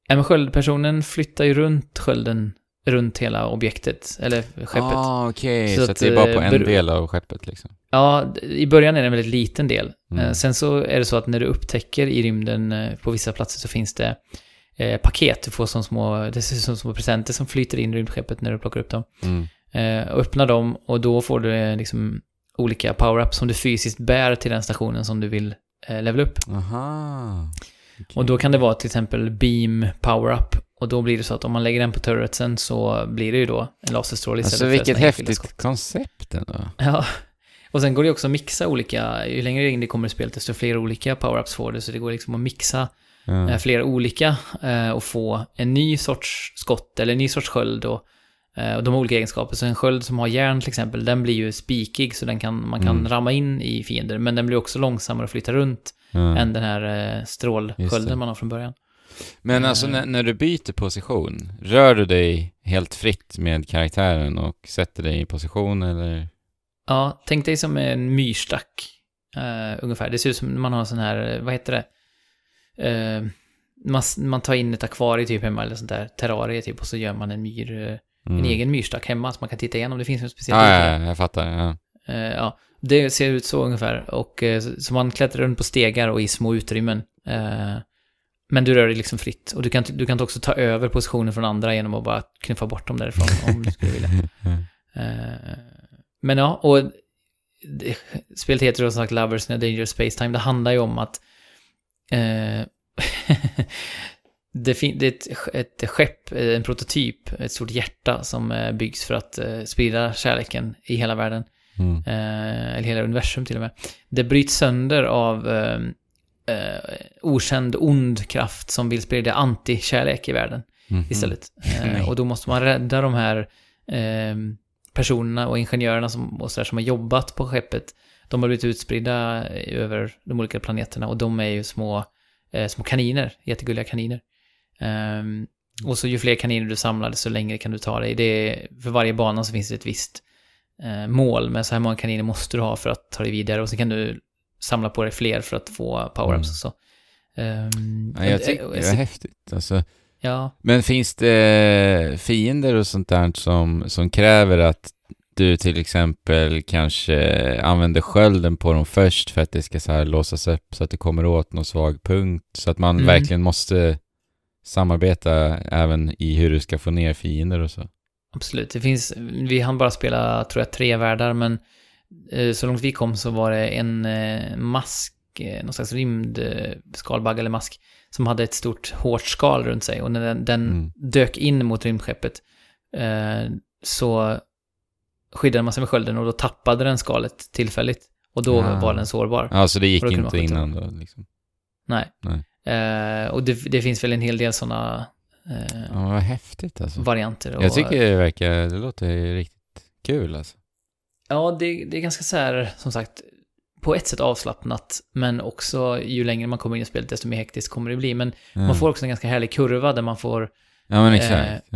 Ja, men sköldpersonen flyttar ju runt skölden, runt hela objektet, eller skeppet. Ah, okej. Så Så, att, det är bara på eh, en del av skeppet liksom? Ja, i början är det en väldigt liten del. Mm. Eh, Sen så är det så att när du upptäcker i rymden på vissa platser så finns det eh, paket. Du får som små, det ser ut som små presenter som flyter in i rymdskeppet när du plockar upp dem. Mm. Eh, och dem och då får du eh, liksom olika power-ups som du fysiskt bär till den stationen som du vill eh, levela upp. Aha. Okej. Och då kan det vara till exempel beam power-up. Och då blir det så att om man lägger den på turretsen så blir det ju då en laserstråle istället Alltså för vilket häftigt koncept ändå. Ja. Och sen går det också att mixa olika, ju längre in det kommer i spelet desto fler olika power-ups får du. Så det går liksom att mixa Ja. eh, flera olika eh, och få en ny sorts skott eller en ny sorts sköld och, eh, och de olika egenskaper. Så en sköld som har järn till exempel, den blir ju spikig så den kan, man kan Mm. ramma in i fiender. Men den blir också långsammare att flytta runt Ja. än den här strålskölden man har från början. Men alltså när, när du byter position, rör du dig helt fritt med karaktären och sätter dig i position eller? Ja, tänk dig som en myrstack. eh, ungefär. Det ser ut som när man har en sån här, vad heter det? Eh, man, man tar in ett akvarie typ hemma eller sånt där, terrarie typ, och så gör man en myr, eh, Mm. en egen myrstack hemma så man kan titta igenom. Det finns en speciell Ja, ja, det. ja, jag fattar. Ja. Eh, ja, det ser ut så ungefär. Och eh, så- man klättrar runt på stegar och i små utrymmen. Eh, men du rör dig liksom fritt. Och du kan, du kan också ta över positionen från andra genom att bara knuffa bort dem därifrån om du skulle vilja. Eh, men ja, och spelet heter som sagt Lovers in a Dangerous Space Time. Det handlar ju om att det, fin- det är ett, ett skepp, eh, en prototyp, ett stort hjärta som eh, byggs för att eh, sprida kärleken i hela världen. Mm. Eh, eller hela universum till och med. Det bryts sönder av eh, eh, okänd ond kraft som vill sprida anti-kärlek i världen Mhm. istället. Nej. Eh, och då måste man rädda de här eh, personerna och ingenjörerna som, och så där, som har jobbat på skeppet. De har blivit utspridda över de olika planeterna och de är ju små, eh, små kaniner, jättegulliga kaniner. Ehm, och så ju fler kaniner du samlar, desto längre kan du ta dig. Det är, för varje bana så finns det ett visst eh, mål, men så här många kaniner måste du ha för att ta dig vidare och sen kan du samla på dig fler för att få power-ups Mm. och så. Ehm, Ja, jag och- tycker det är häftigt. Alltså, Ja, men finns det fiender och sånt där som, som kräver att du till exempel kanske använder skölden på dem först för att det ska så här låsas upp så att det kommer åt någon svag punkt. Så att man Mm. verkligen måste samarbeta även i hur du ska få ner fiender och så. Absolut, det finns, vi hann bara spela, tror jag, tre världar, men eh, så långt vi kom så var det en eh, mask, eh, någon slags rymdskalbagge eller mask, som hade ett stort hårt skal runt sig och när den, den Mm. dök in mot rymdskeppet eh, så skyddade man sig med skölden och då tappade den skalet tillfälligt. Och då Ah. var den sårbar. Ja, så det gick inte innan då liksom. Nej. Nej. Eh, och det, det finns väl en hel del sådana eh, Ja, vad häftigt alltså. varianter. Och, Jag tycker det verkar, det låter riktigt kul alltså. Ja, det, det är ganska så här, som sagt, på ett sätt avslappnat, men också ju längre man kommer in i spelet, desto mer hektiskt kommer det bli. Men Ja. man får också en ganska härlig kurva där man får Ja men eh, exakt.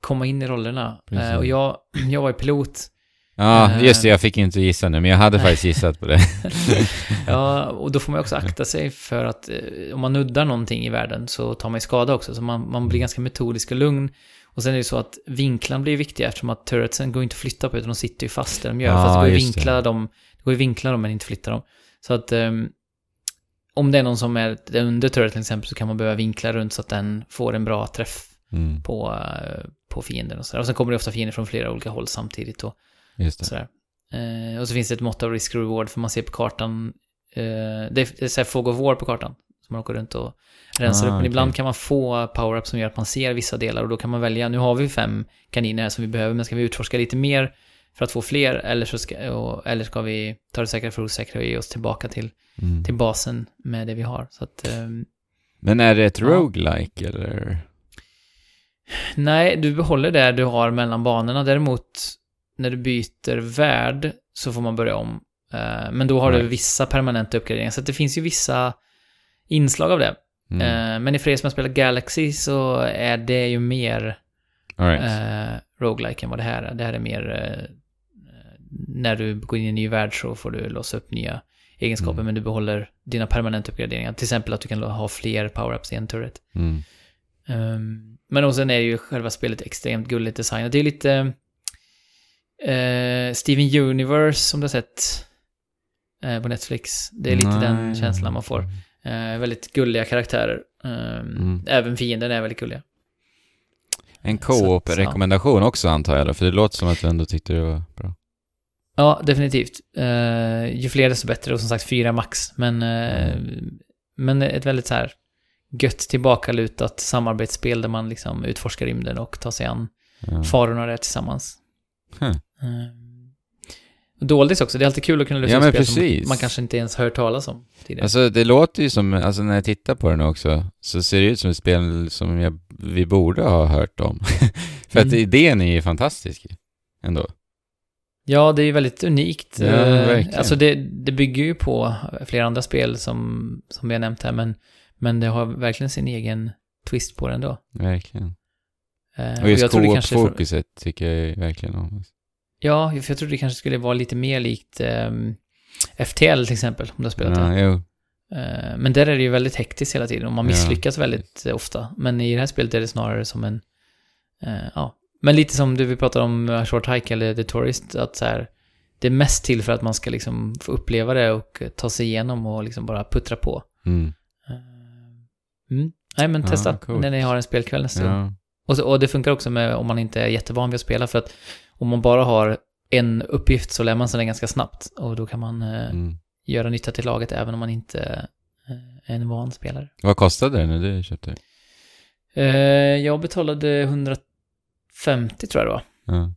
Komma in i rollerna. Precis. Eh, och jag, jag var ju pilot. Ja, Eh. just det, jag fick inte gissa nu, men jag hade faktiskt gissat på det. Ja, och då får man också akta sig för att eh, om man nuddar någonting i världen så tar man ju skada också. Så man, man blir ganska metodisk och lugn. Och sen är det så att vinklarna blir viktiga eftersom att turretsen går inte att flytta på utan de sitter ju fast där de gör. Ja, Fast det går ju just det. vinkla dem, det går ju vinkla dem men inte flytta dem. Så att ehm, om det är någon som är under turret till exempel så kan man behöva vinkla runt så att den får en bra träff Mm, på, på fienden och sådär. Och sen kommer det ofta fiender från flera olika håll samtidigt och sådär. Eh, och så finns det ett mått av risk reward för man ser på kartan, eh, det är, det är så här Fog of War på kartan. Som man åker runt och rensar Ah, upp. Men okej. ibland kan man få power-up som gör att man ser vissa delar och då kan man välja, nu har vi fem kaniner här som vi behöver, men ska vi utforska lite mer för att få fler eller, så ska, och, eller ska vi ta det säkra för osäkra och ge oss tillbaka till, Mm. till basen med det vi har. Så att, ehm, Men är det ett Ja. roguelike eller? Nej, du behåller det du har mellan banorna. Däremot, när du byter värld så får man börja om. Eh, men då har du Right. vissa permanenta uppgraderingar. Så det finns ju vissa inslag av det. Mm. Eh, men i för er som har spelat Galaxy så är det ju mer All right. eh, roguelike än vad det här är. Det här är mer... Eh, när du går in i en ny värld så får du låsa upp nya egenskaper, Mm. men du behåller dina permanenta uppgraderingar. Till exempel att du kan ha fler power-ups i en turret. Mm. Um, men och sen är ju själva spelet extremt gulligt designat. Det är lite... eh, Steven Universe, som du har sett eh, på Netflix. Det är lite den Nej. känslan man får. Eh, väldigt gulliga karaktärer. Um, Mm. Även fienden är väldigt gulliga. En co-op-rekommendation också antar jag då, för det låter som att du ändå tyckte det var bra. Ja, definitivt. Eh, ju fler desto bättre och som sagt fyra max. Men, eh, men ett väldigt så här gött tillbakalutat samarbetsspel där man liksom utforskar rymden och tar sig an Ja. farorna där tillsammans. Huh. Eh, Doldis också, det är alltid kul att kunna lösa Ja, spel som precis. man kanske inte ens hört talas om tidigare. Alltså det låter ju som, alltså när jag tittar på den också, så ser det ut som ett spel som jag, vi borde ha hört om. För att Mm. idén är ju fantastisk ändå. Ja, det är ju väldigt unikt. Ja, Eh, verkligen. Alltså det, det bygger ju på flera andra spel som, som vi har nämnt här, men, men det har verkligen sin egen twist på den då. Verkligen. Eh, Och just co-op-fokuset tycker jag verkligen om. Ja, för jag trodde det kanske skulle vara lite mer likt ehm, FTL till exempel, om du har spelat det. Ja, jo. Eh, men där är det ju väldigt hektiskt hela tiden och man Ja. misslyckas väldigt eh, ofta. Men i det här spelet är det snarare som en, eh, ja, men lite som du vi pratade om eh, Short Hike eller The Tourist, att så här, det är mest till för att man ska liksom få uppleva det och eh, ta sig igenom och liksom bara puttra på. Mm. Mm. Nej men Ja, testa, coolt. när ni har en spelkväll nästa gång. Ja. Och, så, och det funkar också med om man inte är jättevan vid att spela, för att om man bara har en uppgift så lär man sig den ganska snabbt. Och då kan man eh, Mm. göra nytta till laget även om man inte eh, är en van spelare. Vad kostade det när du köpte det? Eh, jag betalade 150 tror jag det var, Ja.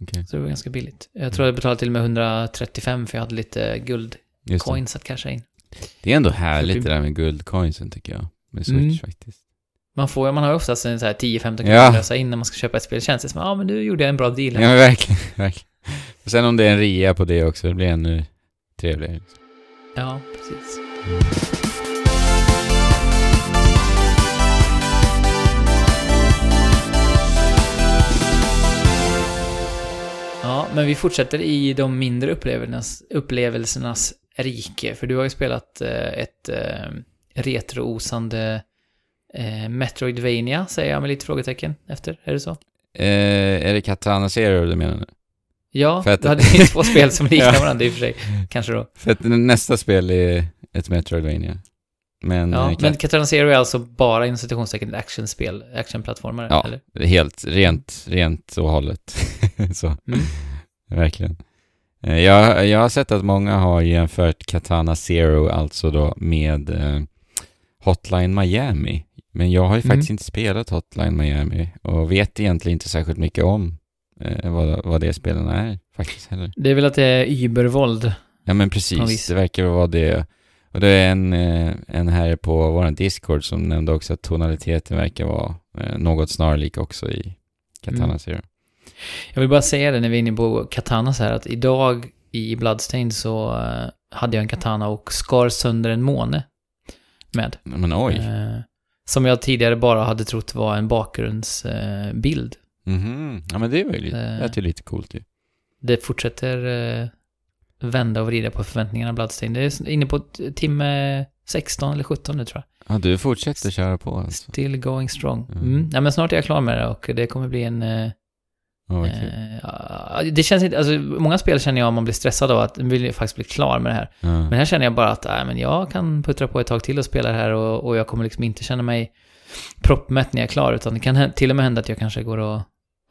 Okej, så det var ganska billigt. Jag tror jag betalade till och med 135 för jag hade lite guldcoins att casha in. Det är ändå härligt det där med guldcoinsen tycker jag. Med Switch Mm. faktiskt. Man, får, man har ju oftast en så här 10-15 kronor Ja. att lösa in när man ska köpa ett spel. Det känns det som, ja men nu gjorde jag en bra deal Ja här. men verkligen, verkligen. Och sen om det är en rea på det också, det blir ännu trevligare. Ja, precis. Ja, men vi fortsätter i de mindre upplevelsernas, upplevelsernas rike. För du har ju spelat eh, ett eh, retroosande eh, Metroidvania, säger jag med lite frågetecken efter. Är det så? Eh, är det Katana Zero du menar nu? Ja, För att- du hade ju två spel som liknar Ja. varandra i och för sig. Kanske då. För att nästa spel är ett Metroidvania. Men, Ja, eh, men Katana Zero är alltså bara inom citationstecken ett actionspel, actionplattformare, Ja. eller? helt rent, rent och hållet. så, Mm. verkligen. Eh, Jag, jag har sett att många har jämfört Katana Zero alltså då med eh, Hotline Miami. Men jag har ju Mm. faktiskt inte spelat Hotline Miami och vet egentligen inte särskilt mycket om eh, vad, vad det spelen är faktiskt heller. Det är väl att det är übervåld. Ja men precis, det verkar vara det. Och det är en, eh, en här på vår Discord som nämnde också att tonaliteten verkar vara eh, något snarlik också i Katana Mm. Zero. Jag vill bara säga det när vi är inne på katana så här att idag i Bloodstained så eh, hade jag en katana och skar sönder en måne med. Men oj. Eh, som jag tidigare bara hade trott var en bakgrundsbild. Eh, bild. Mhm. Ja men det var ju lite, Eh. det lite coolt ju. det fortsätter eh, vända och vrida på förväntningarna Bloodstained. Det är inne på timme 16 eller 17 nu tror jag. Ja du fortsätter köra på alltså. Still going strong. Mm. Mm. Ja, men snart är jag klar med det och det kommer bli en... Kul. eh, det känns inte... Alltså, många spel känner jag om man blir stressad av att man vill faktiskt bli klar med det här. Ja. Men här känner jag bara att nej, men jag kan puttra på ett tag till och spela det här och, och jag kommer liksom inte känna mig proppmätt när jag är klar. Utan det kan till och med hända att jag kanske går och...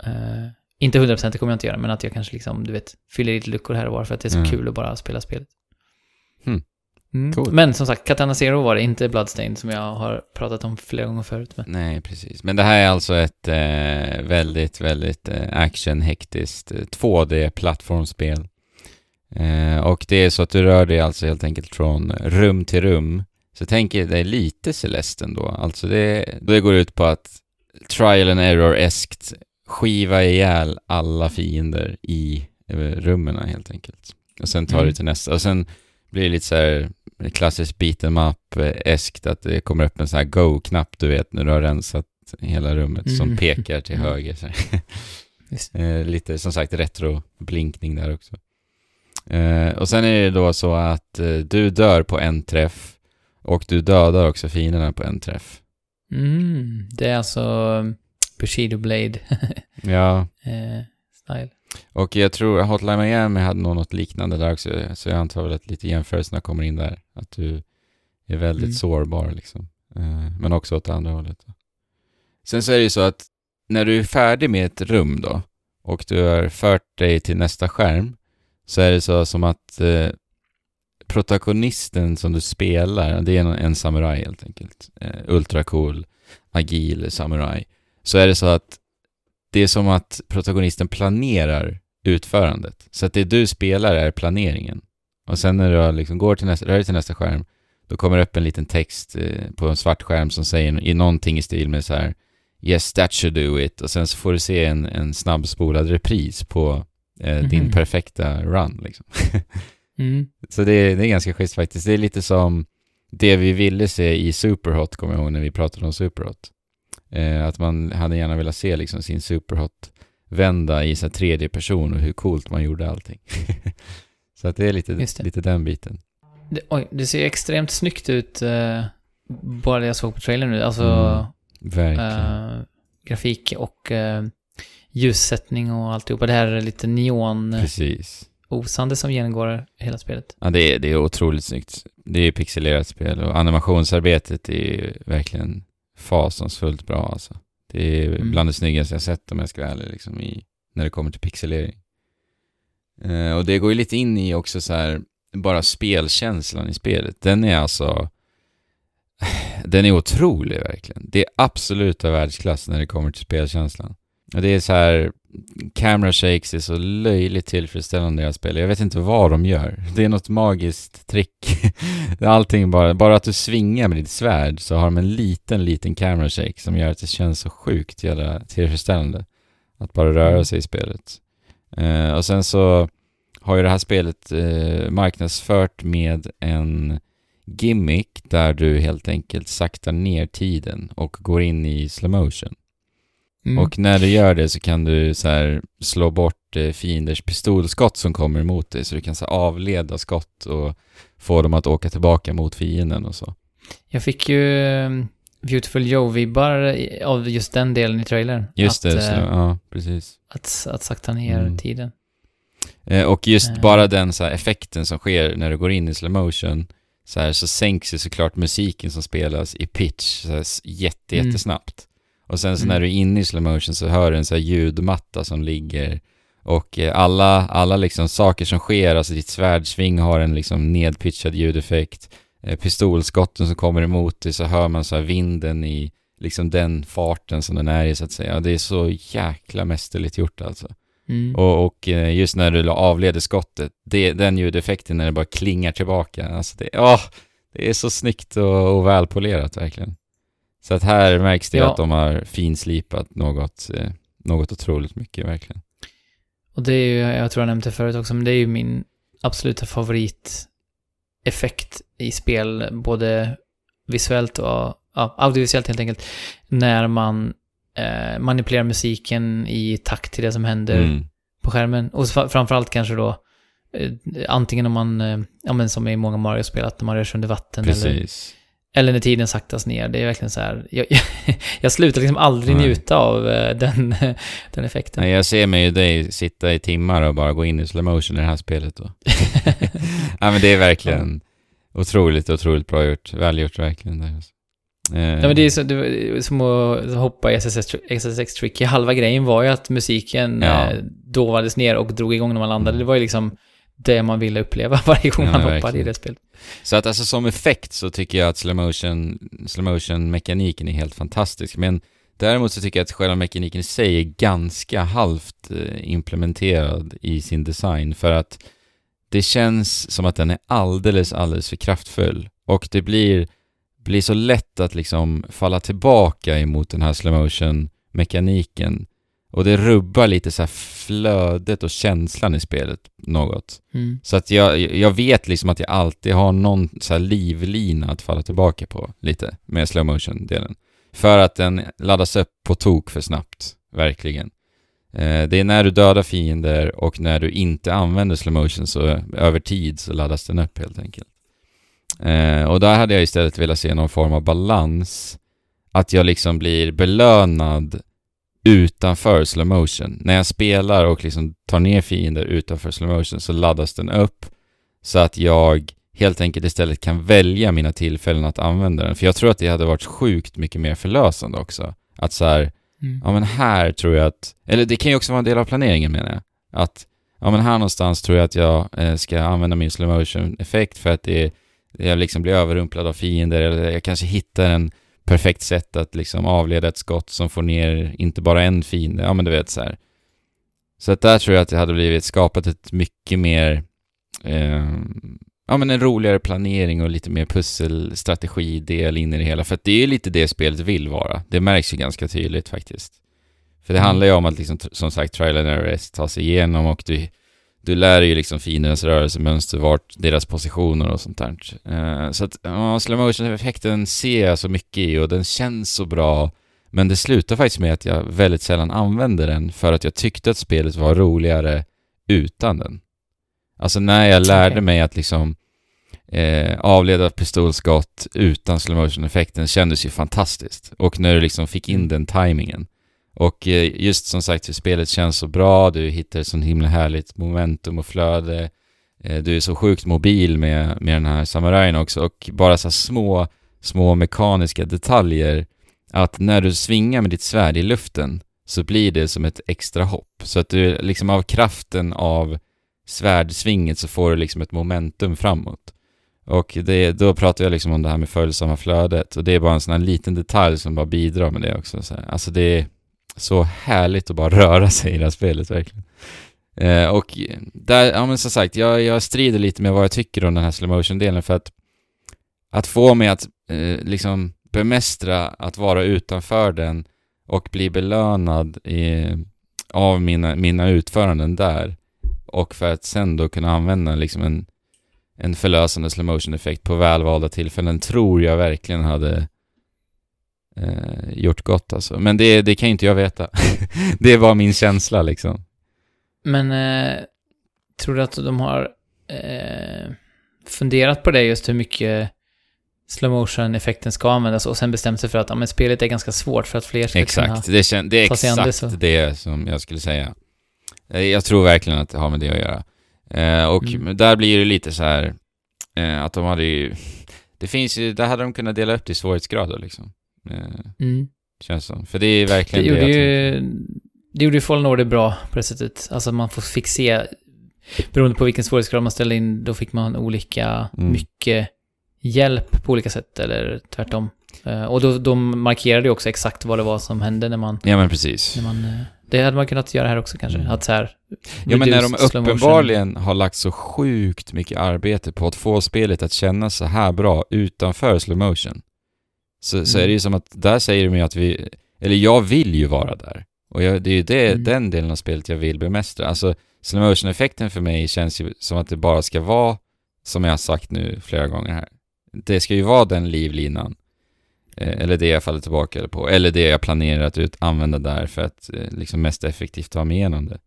Eh, inte 100% det kommer jag inte göra, men att jag kanske liksom, du vet, fyller lite luckor här och var för att det är så Mm. kul att bara spela spelet. Mm. Coolt. Men som sagt, Katana Zero var det, inte Bloodstained som jag har pratat om flera gånger förut. Men... Nej, precis. Men det här är alltså ett eh, väldigt, väldigt eh, action-hektiskt eh, 2D-plattformsspel. Eh, och det är så att du rör dig alltså helt enkelt från rum till rum. Så tänk är lite Celeste ändå. Alltså det, det går ut på att trial and error-eskt skiva ihjäl alla fiender i eh, rummen helt enkelt. Och sen tar Mm. det till nästa. Och sen blir det lite så här klassiskt beat'em up-eskt att det kommer upp en sån här go-knapp du vet när du har rensat hela rummet som Mm. pekar till Mm. höger. Eh, lite som sagt retro-blinkning där också. Eh, och sen är det då så att eh, du dör på en träff och du dödar också fienderna på en träff. Mm, det är alltså Bushido Blade Ja, eh, style. Och jag tror Hotline Miami hade nog något liknande där också, så jag antar väl att lite jämförelserna kommer in där. Att du är väldigt Mm. sårbar liksom. Eh, men också åt andra hållet. Sen så är det ju så att när du är färdig med ett rum då och du har fört dig till nästa skärm så är det så som att eh, protagonisten som du spelar, det är en, en samuraj helt enkelt. Eh, ultracool, agil samuraj. Så är det så att det är som att protagonisten planerar utförandet. Så att det du spelar är planeringen. Och sen när du liksom går till nästa, rör dig till nästa skärm, då kommer det upp en liten text eh, på en svart skärm som säger i någonting i stil med så här Yes, that should do it. Och sen så får du se en, en snabbspolad repris på eh, din Mhm. perfekta run liksom. Mm. Så det är, det är ganska schysst faktiskt. Det är lite som det vi ville se i Superhot, kommer jag ihåg när vi pratade om Superhot. Eh, att man hade gärna velat se liksom sin Superhot-vända i så tredje person och hur coolt man gjorde allting. så att det är lite, det. lite den biten. Det, oj, det ser extremt snyggt ut, eh, bara det jag såg på trailern nu. Alltså, Mm, Verkligen. eh, grafik och eh, ljussättning och alltihopa. Det här är lite neon-osande Precis. som genomgår hela spelet. Ja, det är, det är otroligt snyggt. Det är pixelerat spel och animationsarbetet är ju verkligen fasansfullt bra alltså. Det är Mm. bland det snyggaste jag sett om jag ska vara ärlig, liksom, i, när det kommer till pixelering. Eh, och det går ju lite in i också så här, bara spelkänslan i spelet. Den är alltså, den är otrolig verkligen. Det är absoluta världsklass när det kommer till spelkänslan. Och det är så här, camera shakes är så löjligt tillfredsställande i det här spelet. Jag vet inte vad de gör. Det är något magiskt trick. Allting bara, bara att du svingar med ditt svärd så har de en liten, liten camera shake som gör att det känns så sjukt jävla tillfredsställande. Att bara röra Mm. sig i spelet. Eh, och sen så har ju det här spelet eh, marknadsfört med en gimmick där du helt enkelt saktar ner tiden och går in i slow motion. Mm. Och när du gör det så kan du så här slå bort eh, fienders pistolskott som kommer emot dig så du kan så avleda skott och få dem att åka tillbaka mot fienden och så. Jag fick ju eh, Beautiful Joe-vibbar av just den delen i trailern. Just att, det, så, eh, ja precis. att, att sakta ner Mm. tiden. Eh, och just Eh. bara den så här, effekten som sker när du går in i slow motion så, här, så sänks ju såklart musiken som spelas i pitch så här, jätte, Mm. Och sen så Mm. när du är inne i slow motion så hör du en så här ljudmatta som ligger och eh, alla, alla liksom saker som sker, alltså ditt svärdsving har en liksom nedpitchad ljudeffekt. Eh, pistolskotten som kommer emot dig så hör man så vinden i liksom den farten som den är i så att säga. Det är så jäkla mästerligt gjort alltså. Mm. Och, och eh, just när du avleder skottet, det, den ljudeffekten när det bara klingar tillbaka, alltså det, åh, det är så snyggt och, och välpolerat verkligen. Så att här märks det Ja. att de har finslipat något, eh, något otroligt mycket verkligen. Och det är ju, jag tror jag nämnde det förut också, men det är ju min absoluta favoriteffekt i spel, både visuellt och ja, audiovisuellt helt enkelt, när man eh, manipulerar musiken i takt till det som händer Mm. på skärmen. Och framförallt kanske då, eh, antingen om man, eh, ja men som i många Mario-spel, att man rör sig under vatten Precis. eller när tiden saktas ner. Det är verkligen så här, jag, jag, jag slutar liksom aldrig Nej. njuta av eh, den, den effekten. Nej, jag ser mig ju dig sitta i timmar och bara gå in i slow motion i det här spelet då. ja men det är verkligen otroligt, otroligt bra gjort. Välgjort verkligen. Där. alltså. Eh, Ja, men det är, så, det är som att hoppa i SSX, SSX Tricky. Halva grejen var ju att musiken Ja. eh, dovades ner och drog igång när man landade. Mm. Det var ju liksom det man ville uppleva varje gång ja, man hoppade i det spelet. Så att alltså som effekt så tycker jag att slow motion, slow motion mekaniken är helt fantastisk, men däremot så tycker jag att själva mekaniken i sig är ganska halvt eh, implementerad i sin design. För att det känns som att den är alldeles, alldeles för kraftfull. Och det blir, blir så lätt att liksom falla tillbaka emot den här slow motion mekaniken och det rubbar lite så flödet och känslan i spelet något. Mm. Så att jag, jag vet liksom att jag alltid har någon så livlina att falla tillbaka på lite med slow motion delen För att den laddas upp på tok för snabbt, verkligen. Eh, det är när du dödar fiender och när du inte använder slow motion så över tid så laddas den upp helt enkelt. Eh, och där hade jag istället velat se någon form av balans. Att jag liksom blir belönad utanför slow motion. När jag spelar och liksom tar ner fiender utanför slow motion så laddas den upp så att jag helt enkelt istället kan välja mina tillfällen att använda den. För jag tror att det hade varit sjukt mycket mer förlösande också. Att så här, mm. ja men här tror jag att, eller det kan ju också vara en del av planeringen menar jag. Att, ja men här någonstans tror jag att jag eh, ska använda min slow motion effekt för att det, jag liksom blir överrumplad av fiender eller jag kanske hittar en perfekt sätt att liksom avleda ett skott som får ner inte bara en fiende, ja men du vet så här. Så att där tror jag att det hade blivit skapat ett mycket mer, eh, ja men en roligare planering och lite mer pusselstrategidel in i det hela. För att det är ju lite det spelet vill vara. Det märks ju ganska tydligt faktiskt. För det mm. handlar ju om att liksom, som sagt, trial and error ta sig igenom och du du lär dig ju liksom fiendens rörelsemönster, vart deras positioner och sånt där. Uh, så att uh, slow motion-effekten ser jag så mycket i och den känns så bra. Men det slutar faktiskt med att jag väldigt sällan använder den för att jag tyckte att spelet var roligare utan den. Alltså när jag lärde okay. mig att liksom eh, avleda pistolskott utan slow motion-effekten kändes ju fantastiskt. Och när du liksom fick in mm. den timingen och eh, just som sagt hur spelet känns så bra, du hittar ett sånt himla härligt momentum och flöde. Eh, du är så sjukt mobil med, med den här samurajen också och bara så små, små mekaniska detaljer. Att när du svingar med ditt svärd i luften så blir det som ett extra hopp. Så att du liksom av kraften av svärdsvinget så får du liksom ett momentum framåt. Och det, då pratar jag liksom om det här med följsamma flödet och det är bara en sån här liten detalj som bara bidrar med det också. Så alltså det, så härligt att bara röra sig i det här spelet verkligen. Eh, och där, ja men som sagt, jag, jag strider lite med vad jag tycker om den här slow motion-delen för att att få mig att eh, liksom bemästra att vara utanför den och bli belönad i, av mina, mina utföranden där och för att sen då kunna använda liksom en, en förlösande slow motion-effekt på välvalda tillfällen tror jag verkligen hade eh, gjort gott alltså. Men det, det kan ju inte jag veta. det var min känsla liksom. Men eh, tror du att de har eh, funderat på det just hur mycket slow motion effekten ska användas och sen bestämt sig för att ja, men spelet är ganska svårt för att fler ska exakt. kunna det, kän, det är exakt det, det som jag skulle säga. Eh, jag tror verkligen att det har med det att göra. Eh, och mm. där blir det lite så här eh, att de hade ju... Det finns ju, där hade de kunnat dela upp det i svårighetsgrader liksom. Eh, mm. Känns som. För det är verkligen det, det gjorde ju, Det gjorde ju Fallen Order bra på det sättet. Alltså man fick se, beroende på vilken svårighetsgrad man ställde in, då fick man olika, mm. mycket hjälp på olika sätt, eller tvärtom. Uh, och då, då markerade ju också exakt vad det var som hände när man... Ja men precis. När man, uh, det hade man kunnat göra här också kanske. Mm. Att så här, ja men när de uppenbarligen har lagt så sjukt mycket arbete på att få spelet att kännas så här bra utanför slow motion så, mm. så är det ju mm. som att där säger de ju att vi, eller jag vill ju vara där. Och jag, det är ju det, mm. den delen av spelet jag vill bemästra. Alltså slow motion-effekten för mig känns ju som att det bara ska vara, som jag har sagt nu flera gånger här, det ska ju vara den livlinan. Eh, eller det jag faller tillbaka på, eller det jag planerar att ut, använda där för att eh, liksom mest effektivt ta mig igenom det.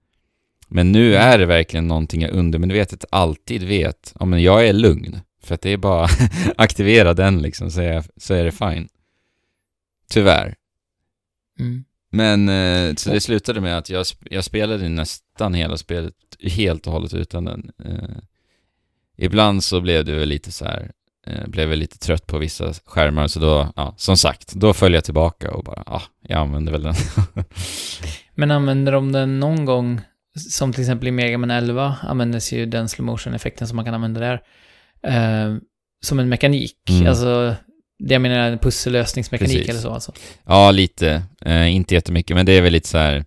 Men nu mm. är det verkligen någonting jag undermedvetet alltid vet, ja men jag är lugn. För att det är bara aktivera den liksom, så är, så är det fine. Tyvärr. Mm. Men, eh, så det slutade med att jag, jag spelade nästan hela spelet helt och hållet utan den. Eh, ibland så blev det väl lite så här, eh, blev väl lite trött på vissa skärmar, så då, ja, som sagt, då föll jag tillbaka och bara, ja, jag använder väl den. Men använder de den någon gång som till exempel i Mega Man 11 användes ju den slow motion-effekten som man kan använda där. Eh, som en mekanik. Mm. Alltså, det jag menar är en pussellösningsmekanik Precis. eller så alltså. Ja, lite. Eh, inte jättemycket, men det är väl lite så här,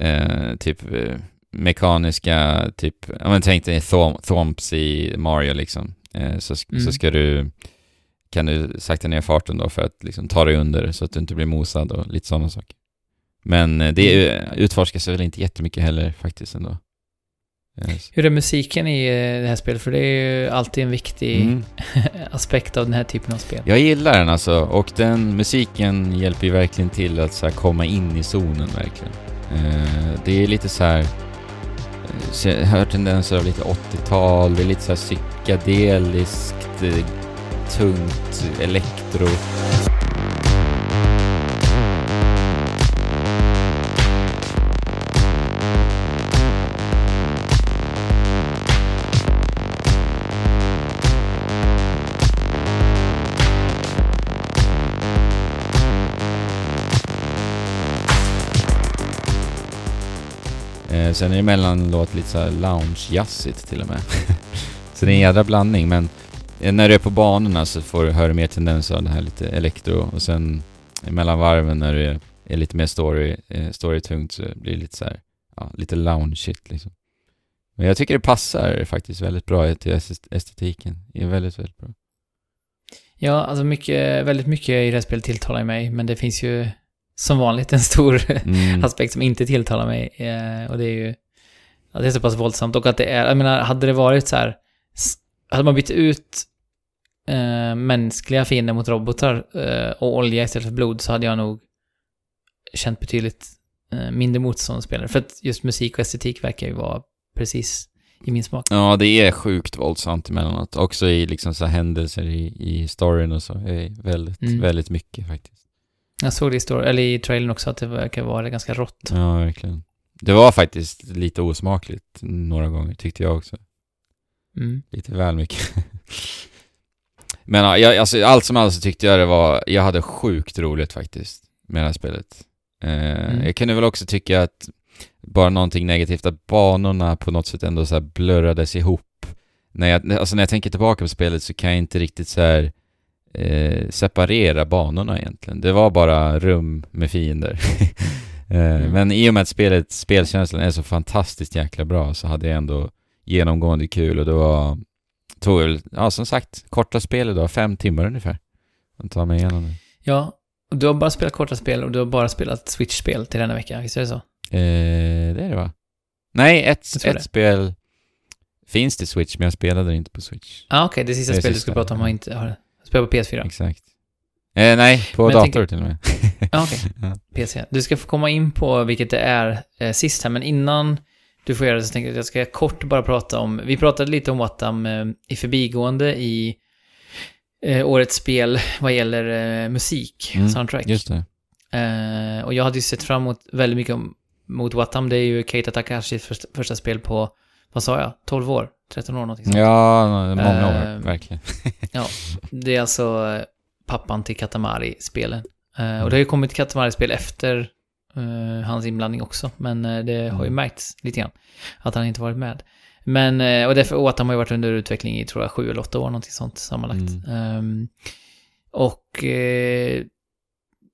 eh, typ eh, mekaniska, typ, ja men tänk dig Thomps i Mario liksom. Eh, så, mm. så ska du, kan du sakta ner farten då för att liksom ta dig under så att du inte blir mosad och lite sådana saker. Men det mm. utforskas väl inte jättemycket heller faktiskt ändå. Yes. Hur är musiken i eh, det här spelet? För det är ju alltid en viktig mm. aspekt av den här typen av spel. Jag gillar den alltså och den musiken hjälper ju verkligen till att så komma in i zonen verkligen. Eh, det är lite så här... Jag hör tendenser av lite 80-tal, det är lite så här psykedeliskt, tungt elektro. Sen är det emellanåt lite såhär lounge-jazzigt till och med. så det är en jädra blandning, men eh, när du är på banorna så får du höra mer tendenser av det här lite elektro och sen mellan varven när du är, är lite mer story, eh, storytungt så blir det lite så här, ja, lite lounge-shit liksom. Men jag tycker det passar faktiskt väldigt bra till estetiken. Det är väldigt, väldigt bra. Ja, alltså mycket, väldigt mycket i det här spelet tilltalar mig, men det finns ju som vanligt en stor mm. aspekt som inte tilltalar mig. Eh, och det är ju att det är så pass våldsamt. Och att det är, jag menar, hade det varit så här, hade man bytt ut eh, mänskliga fiender mot robotar eh, och olja istället för blod så hade jag nog känt betydligt eh, mindre motståndsspelare. För att just musik och estetik verkar ju vara precis i min smak. Ja, det är sjukt våldsamt emellanåt. Också i liksom så händelser i, i storyn och så. Väldigt, mm. väldigt mycket faktiskt. Jag såg det i, story, eller i trailern också att det verkar vara ganska rått. Ja, verkligen. Det var faktiskt lite osmakligt några gånger, tyckte jag också. Mm. Lite väl mycket. Men jag, alltså, allt som allt så tyckte jag det var, jag hade sjukt roligt faktiskt med det här spelet. Eh, mm. Jag kunde väl också tycka att bara någonting negativt, att banorna på något sätt ändå så blurrades ihop. När jag, alltså när jag tänker tillbaka på spelet så kan jag inte riktigt så här eh, separera banorna egentligen. Det var bara rum med fiender. eh, mm. Men i och med att spelet, spelkänslan är så fantastiskt jäkla bra så hade jag ändå genomgående kul och det var, tog väl, ja som sagt, korta spel idag, fem timmar ungefär. Att ta mig igenom det. Ja, och du har bara spelat korta spel och du har bara spelat Switch-spel till denna vecka, visst är det så? Eh, det är det va? Nej, ett, ett spel finns till Switch, men jag spelade det inte på Switch. Ah, okej, okay. det sista det spelet du skulle prata om har inte, har, Spelar på PS4? Exakt. Eh, nej, på men dator tänker... till och med. ah. Okay. ja. PC. Du ska få komma in på vilket det är eh, sist här, men innan du får göra det så tänker jag att jag ska kort bara prata om... Vi pratade lite om Wattam eh, i förbigående i eh, årets spel vad gäller eh, musik, mm, soundtrack. Just det. Eh, och jag hade ju sett fram emot väldigt mycket mot Wattam. Det är ju Keita Takashis första, första spel på, vad sa jag, 12 år? 13 år någonting sånt. Ja, många år, uh, verkligen. ja, det är alltså eh, pappan till Katamari-spelen. Uh, och det har ju kommit Katamari-spel efter uh, hans inblandning också, men det mm. har ju mm. märkts lite grann att han inte varit med. Men, och därför, och att han har ju varit under utveckling i, tror jag, sju eller åtta år, någonting sånt sammanlagt. Mm. Um, och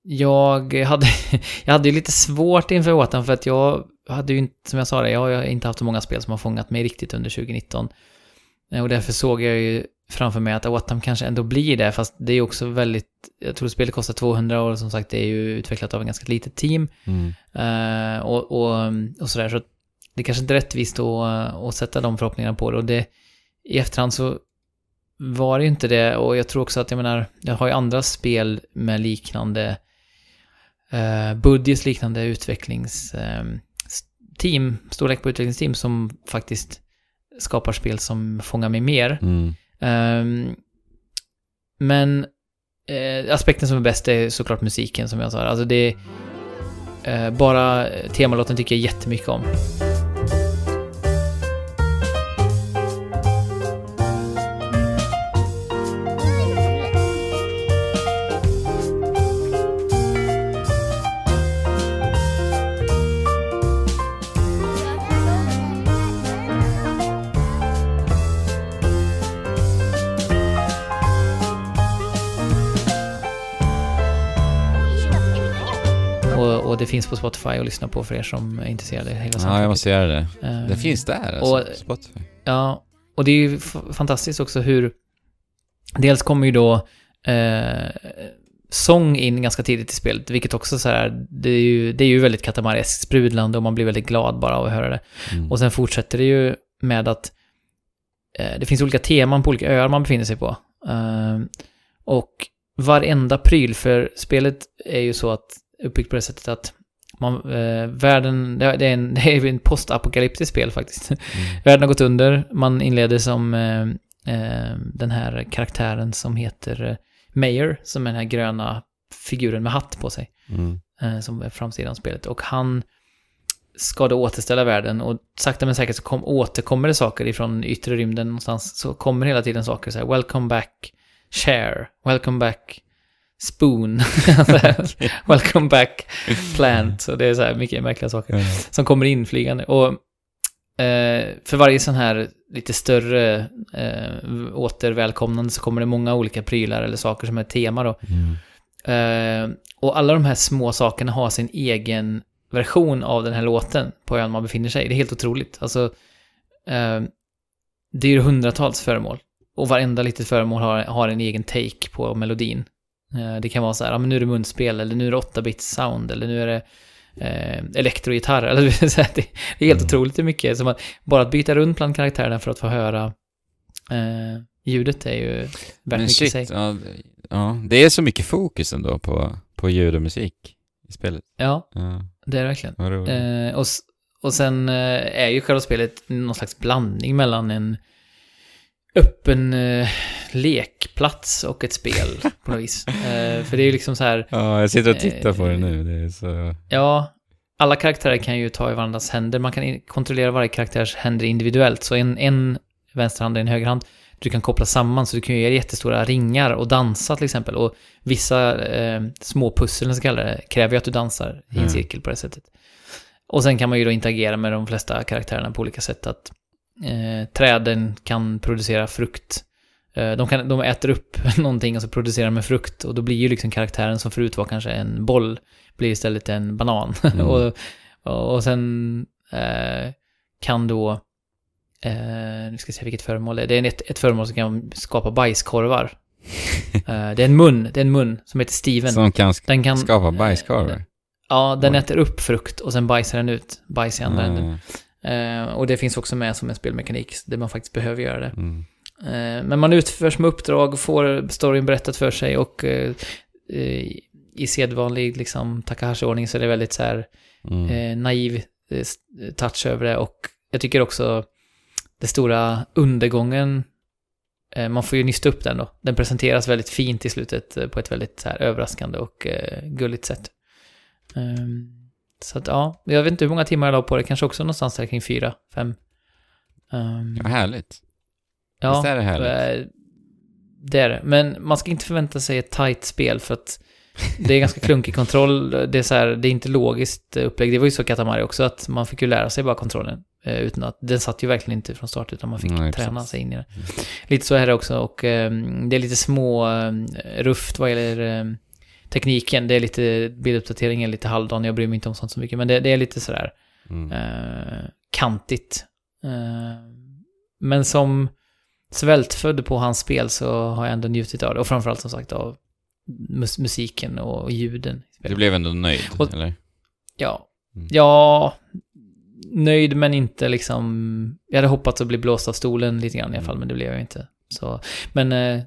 jag hade, jag hade ju lite svårt inför Åtan för att jag hade ju inte, som jag sa det, jag har inte haft så många spel som har fångat mig riktigt under 2019. Och därför såg jag ju framför mig att Åtam kanske ändå blir det, fast det är ju också väldigt, jag tror spelet kostar 200 och som sagt det är ju utvecklat av en ganska litet team. Mm. Uh, och, och, och sådär, så det är kanske inte är rättvist att, att sätta de förhoppningarna på det. Och det, i efterhand så var det ju inte det, och jag tror också att, jag menar, jag har ju andra spel med liknande eh, budgets liknande utvecklingsteam, eh, storlek på utvecklingsteam som faktiskt skapar spel som fångar mig mer. Mm. Eh, men eh, aspekten som är bäst är såklart musiken som jag sa. Alltså det är, eh, bara temalåten tycker jag jättemycket om. Finns på Spotify att lyssna på för er som är intresserade. Hela Ja, jag måste göra det. Eh, Det finns där alltså, och- Spotify. Ja, och det är ju fantastiskt också hur... Dels kommer ju då eh, sång in ganska tidigt i spelet, vilket också så här, det är ju, det är ju väldigt katamareskt sprudlande och man blir väldigt glad bara av att höra det. Mm. Och sen fortsätter det ju med att eh, det finns olika teman på olika öar man befinner sig på. Eh, och varenda pryl, för spelet är ju så att uppbyggt på det sättet att man, eh, världen, det är en, det är en postapokalyptiskt spel faktiskt. Mm. Världen har gått under, man inleder som eh, eh, den här karaktären som heter eh, Mayer, som är den här gröna figuren med hatt på sig Mm. eh, som är framsidan av spelet. Och han ska då återställa världen och sakta men säkert så kom, återkommer det saker ifrån yttre rymden någonstans. Så kommer hela tiden saker så här, welcome back share, welcome back spoon, welcome back plant. Så det är så här mycket märkliga saker Ja. som kommer in flygande. Och eh, för varje sån här lite större eh, återvälkomnande så kommer det många olika prylar eller saker som är tema då. Mm. Eh, och alla de här små sakerna har sin egen version av den här låten på ön man befinner sig. Det är helt otroligt. Alltså, eh, det är ju hundratals föremål. Och varenda litet föremål har, har en egen take på melodin. Eh, det kan vara så här, ja, men nu är det munspel, eller nu är det 8-bits sound, eller nu är det eh, elektrogitarr. Eller, det, är helt Mm. otroligt hur mycket. Som att, bara att byta runt bland karaktärerna för att få höra eh, ljudet är ju värt Men mycket i sig. shit, ja, ja, det är så mycket fokus ändå på, på ljud och musik i spelet. Ja, Ja, det är det verkligen. Eh, och, och sen eh, är ju själva spelet någon slags blandning mellan en öppen eh, lekplats och ett spel på något vis. Eh, för det är ju liksom så här, Ja, jag sitter och tittar på det eh, nu. Det är så... ja, alla karaktärer kan ju ta i varandras händer. Man kan kontrollera varje karaktärs händer individuellt. Så en, en vänsterhand och en högerhand, du kan koppla samman så du kan ju göra jättestora ringar och dansa till exempel. Och vissa eh, små pussel, så kallar det, kräver ju att du dansar i en Mm. cirkel på det sättet. Och sen kan man ju då interagera med de flesta karaktärerna på olika sätt. Att eh, träden kan producera frukt. Eh, de, kan, de äter upp någonting och så producerar de en frukt. Och då blir ju liksom karaktären som förut var kanske en boll, blir istället en banan. Mm. och, och sen eh, kan då, eh, nu ska jag se vilket föremål det är. Det är ett, ett föremål som kan skapa bajskorvar. eh, det är en mun, det är en mun som heter Steven. Som kan, sk- Den kan, skapa bajskorvar. Ja, den äter upp frukt och sen bajsar den ut bajs i andra änden. Ja, Eh, och det finns också med som en spelmekanik där man faktiskt behöver göra det. mm. Eh, men man utför små uppdrag, får storyn berättat för sig och eh, eh, i sedvanlig liksom Takahashi-ordning så är det väldigt så här Mm. naiv touch över det och jag tycker också det stora undergången man får ju nysta upp den då. Den presenteras väldigt fint i slutet på ett väldigt så här, överraskande och gulligt sätt. Ehm, så att ja, jag vet inte hur många timmar jag la på det, kanske också någonstans där kring fyra, fem. Ehm, Ja, härligt. Ja, Visst är det härligt? eh, det är det. Men man ska inte förvänta sig ett tight spel för att det är ganska klunkig kontroll. Det är, så här, det är inte logiskt upplägg. Det var ju så Katamari också, att man fick ju lära sig bara kontrollen. eh, Utan att, den satt ju verkligen inte från start, utan man fick Nej, träna precis. sig in i det. Lite så är det också, och eh, det är lite små eh, ruft vad gäller eh, tekniken. Det är lite, bilduppdateringen är lite halvdan, jag bryr mig inte om sånt så mycket, men det, det är lite sådär Mm. eh, kantigt. Men som svältfödd på hans spel så har jag ändå njutit av det. Och framförallt som sagt av mus- musiken och ljuden. Du blev ändå nöjd, Och- eller? Ja. Mm. Ja, nöjd men inte liksom... Jag hade hoppats att bli blåst av stolen lite grann i alla fall, men det blev jag inte. Så, men eh,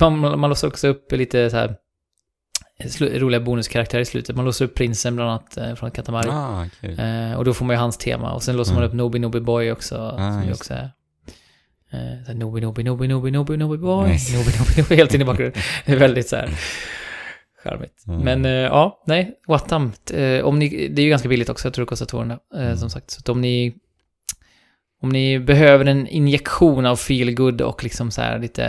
man, man låser också upp lite så här roliga bonuskaraktärer i slutet. Man låser upp prinsen bland annat eh, från Katamari. Ah, kul. Eh, och då får man ju hans tema. Och sen låser man Mm. upp Nobi Nobi Boy också. Ah, som också är... Eh, Nobi Nobi Nobi Nobi Nobi Nobi Boy. Nice. Nobi Nobi Nobi helt in i bakgrunden. Det är väldigt så här charmigt. Mm. Men eh, ja, nej, Wattam. Eh, om ni, det är ju ganska billigt också, jag tror det kostar 200. Eh, Mm. Som sagt, så om ni... Om ni behöver en injektion av feel good och liksom så här lite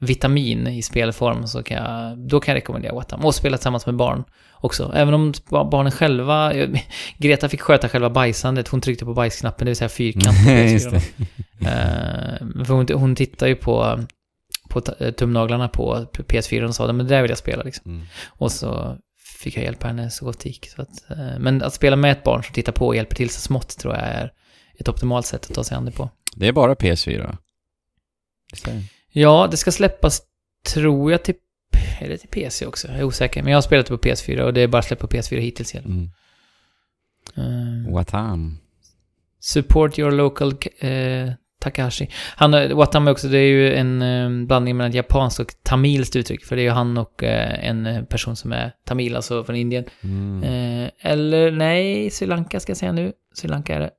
vitamin i spelform så kan jag, då kan jag rekommendera Wattam. Och spela tillsammans med barn också. Även om ba- barnen själva, Greta fick sköta själva bajsandet, hon tryckte på bajsknappen, det vill säga fyrkanten. Eh, för hon, hon tittar ju på, på ta- tumnaglarna på PS4 och sa men det där vill jag spela liksom. Mm. Och så fick jag hjälpa henne så gott det gick. Så att, eh, men att spela med ett barn som tittar på och hjälper till så smått tror jag är ett optimalt sätt att ta sig an det på. Det är bara PS4? Ja, det ska släppas, tror jag, till... Är det till PC också? Jag är osäker. Men jag har spelat det på PS4 och det är bara släppt på PS4 hittills. Mm. Uh, Watam. Support your local uh, Takahashi. Han, Watam också, det är ju en uh, blandning mellan japanskt och tamilskt uttryck. För det är ju han och uh, en person som är tamil, alltså från Indien. Mm. Uh, eller nej, Sri Lanka ska jag säga nu. Sri Lanka är det.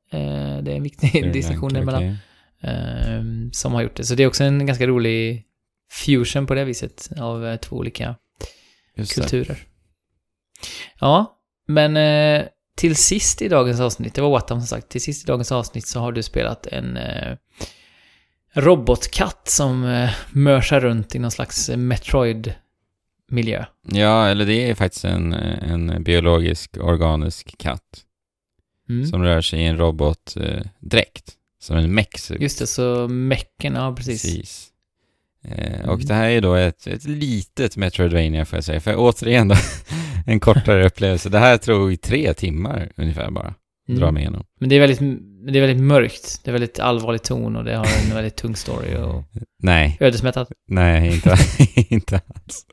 det är en viktig distinktion däremellan. Okay. Ehm, som har gjort det. Så det är också en ganska rolig fusion på det viset av eh, två olika Just kulturer. Det. Ja, men eh, till sist i dagens avsnitt, det var Wattam som sagt, till sist i dagens avsnitt så har du spelat en eh, robotkatt som eh, mörsar runt i någon slags Metroid-miljö. Ja, eller det är faktiskt en, en biologisk, organisk katt. Mm. Som rör sig i en robotdräkt. Som en mex. Just det, så mecken, ja precis. precis. Eh, och mm. det här är då ett, ett litet Metroidvania får jag säga. För återigen då, en kortare upplevelse. Det här tog tre timmar ungefär bara. Mm. Dra mig igenom. Men det är, väldigt, det är väldigt mörkt. Det är väldigt allvarlig ton och det har en väldigt tung story och... Nej. Ödesmättat. Nej, inte, inte alls.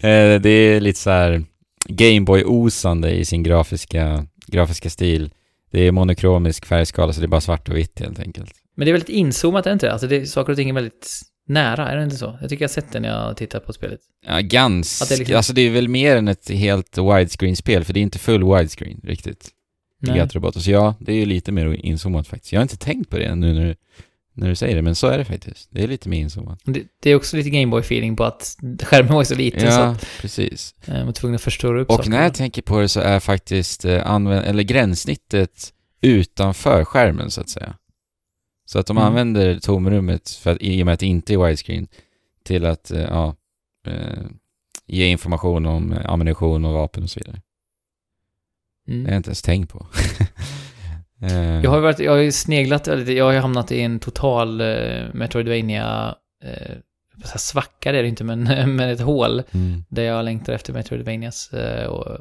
Eh, det är lite så här Gameboy-osande i sin grafiska, grafiska stil. Det är monokromisk färgskala så det är bara svart och vitt helt enkelt. Men det är väldigt inzoomat, är det inte? Alltså det, saker och ting är väldigt nära, är det inte så? Jag tycker jag har sett det när jag har tittat på spelet. Ja, ganska. Det liksom... Alltså det är väl mer än ett helt widescreen-spel, för det är inte full widescreen riktigt. Nej. Så ja, det är ju lite mer inzoomat faktiskt. Jag har inte tänkt på det nu när du när du säger det, men så är det faktiskt. Det är lite mer inzoomat. Det, det är också lite Gameboy-feeling på att skärmen var så liten ja, så att precis. Eh, man var tvungen att förstora upp Och sakerna. när jag tänker på det så är faktiskt eh, använd, eller gränssnittet utanför skärmen så att säga. Så att de mm. använder tomrummet, för att, i och med att det inte är widescreen, till att eh, ja, ge information om ammunition och vapen och så vidare. Mm. Det har jag inte ens tänkt på. Eh. Jag har varit, jag har sneglat jag har hamnat i en total uh, Metroidvania uh, svacka det är det inte, men, men ett hål mm. där jag längtar efter Metroidvanias. Och, och,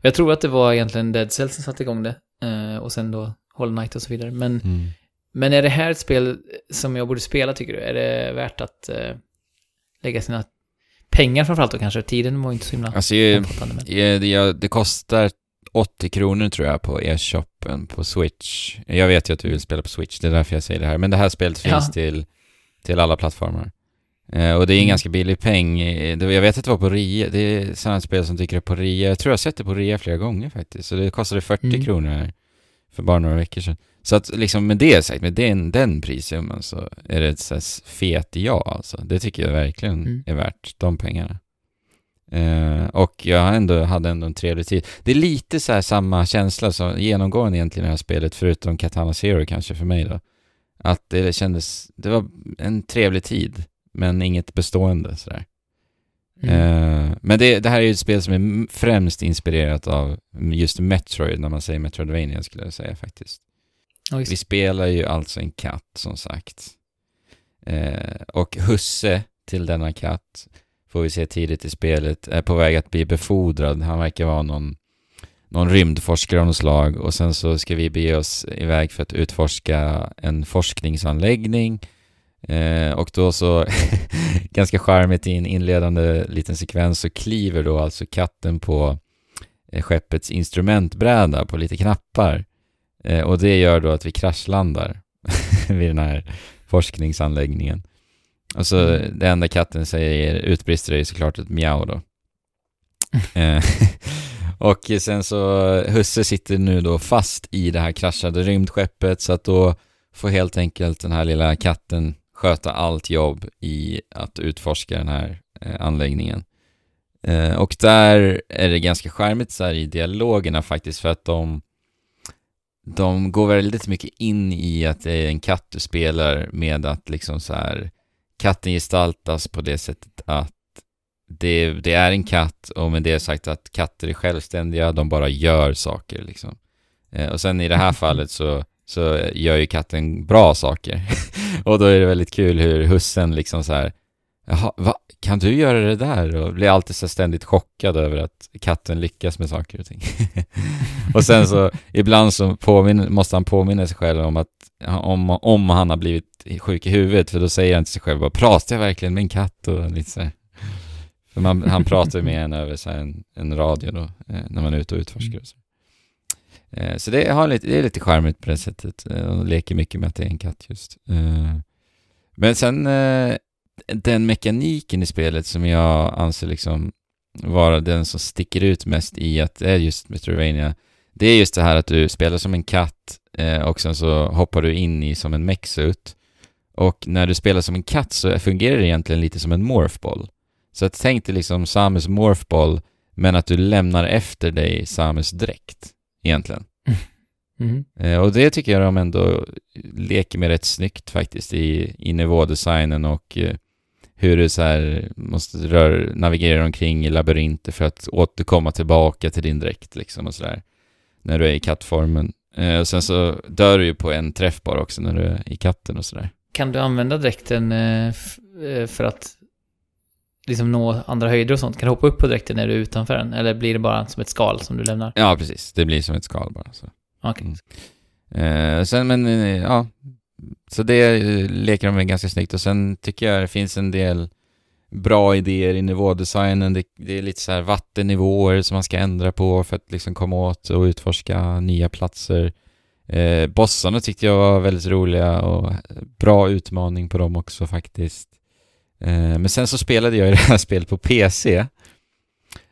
jag tror att det var egentligen Dead Cells som satte igång det. Uh, och sen då Hollow Knight och så vidare. Men, mm. men är det här ett spel som jag borde spela tycker du? Är det värt att uh, lägga sina pengar framförallt och kanske tiden var inte så himla alltså, omfattande. Men... Det, det kostar 80 kronor tror jag på e-shoppen på Switch. Jag vet ju att du vill spela på Switch, det är därför jag säger det här. Men det här spelet ja. finns till, till alla plattformar. Eh, och det är en mm. ganska billig peng. Jag vet att det var på rea. Det är sådana spel som dyker upp på rea. Jag tror jag har sett det på rea flera gånger faktiskt. Så det kostade 40 mm. kronor här för bara några veckor sedan. Så att liksom med det sagt, med den, den prissumman så är det ett så fet ja alltså. Det tycker jag verkligen mm. är värt de pengarna. Uh, och jag ändå, hade ändå en trevlig tid. Det är lite så samma känsla som genomgående egentligen i det här spelet, förutom Katana Zero kanske för mig då. Att det kändes, det var en trevlig tid, men inget bestående sådär. Mm. Uh, men det, det, här är ju ett spel som är främst inspirerat av just Metroid, när man säger Metroidvania skulle jag säga faktiskt. Oh, Vi spelar ju alltså en katt som sagt. Uh, och husse till denna katt får vi se tidigt i spelet, är på väg att bli befordrad. Han verkar vara någon, någon rymdforskare av något slag och sen så ska vi bege oss iväg för att utforska en forskningsanläggning. Eh, och då så, ganska charmigt i en inledande liten sekvens så kliver då alltså katten på eh, skeppets instrumentbräda på lite knappar. Eh, och det gör då att vi kraschlandar vid den här forskningsanläggningen. Och så mm. det enda katten säger, utbrister är ju såklart ett miau då. Eh, och sen så, husse sitter nu då fast i det här kraschade rymdskeppet så att då får helt enkelt den här lilla katten sköta allt jobb i att utforska den här eh, anläggningen. Eh, och där är det ganska skärmigt så här i dialogerna faktiskt för att de de går väldigt mycket in i att det är en katt du spelar med att liksom så här katten gestaltas på det sättet att det, det, är en katt och med det sagt att katter är självständiga, de bara gör saker liksom. Eh, och sen i det här fallet så, så gör ju katten bra saker. och då är det väldigt kul hur hussen liksom så här, jaha, va? Kan du göra det där? Och blir alltid så ständigt chockad över att katten lyckas med saker och ting. och sen så, ibland så påminner, måste han påminna sig själv om att om, om han har blivit sjuk i huvudet, för då säger han till sig själv bara, pratar jag verkligen med en katt? Och lite så här. För man, han pratar med en över så en, en radio då, eh, när man är ute och utforskar. Och så. Eh, så det, har lite, det är lite charmigt på det sättet. Eh, De leker mycket med att det är en katt just. Men sen den mekaniken i spelet som jag anser liksom vara den som sticker ut mest i att det är just Metroidvania. Det är just det här att du spelar som en katt eh, och sen så hoppar du in i som en mexut. Och när du spelar som en katt så fungerar det egentligen lite som en morphball. Så att tänk dig liksom Samus morphball men att du lämnar efter dig Samus dräkt egentligen. Mm. Eh, och det tycker jag de ändå leker med rätt snyggt faktiskt i, i nivådesignen och eh, hur du så här måste rör, navigera omkring i labyrinter för att återkomma tillbaka till din dräkt liksom och sådär. När du är i kattformen. Eh, och sen så dör du ju på en träff bara också när du är i katten och sådär. Kan du använda dräkten eh, eh, för att liksom nå andra höjder och sånt? Kan du hoppa upp på dräkten när du är utanför den? Eller blir det bara som ett skal som du lämnar? Ja, precis. Det blir som ett skal bara. Så. Okej. Okay. Mm. Eh, sen, men eh, ja, så det leker de med ganska snyggt och sen tycker jag det finns en del bra idéer i nivådesignen. Det, det är lite så här vattennivåer som man ska ändra på för att liksom komma åt och utforska nya platser. Eh, bossarna tyckte jag var väldigt roliga och bra utmaning på dem också faktiskt. Eh, men sen så spelade jag i det här spelet på PC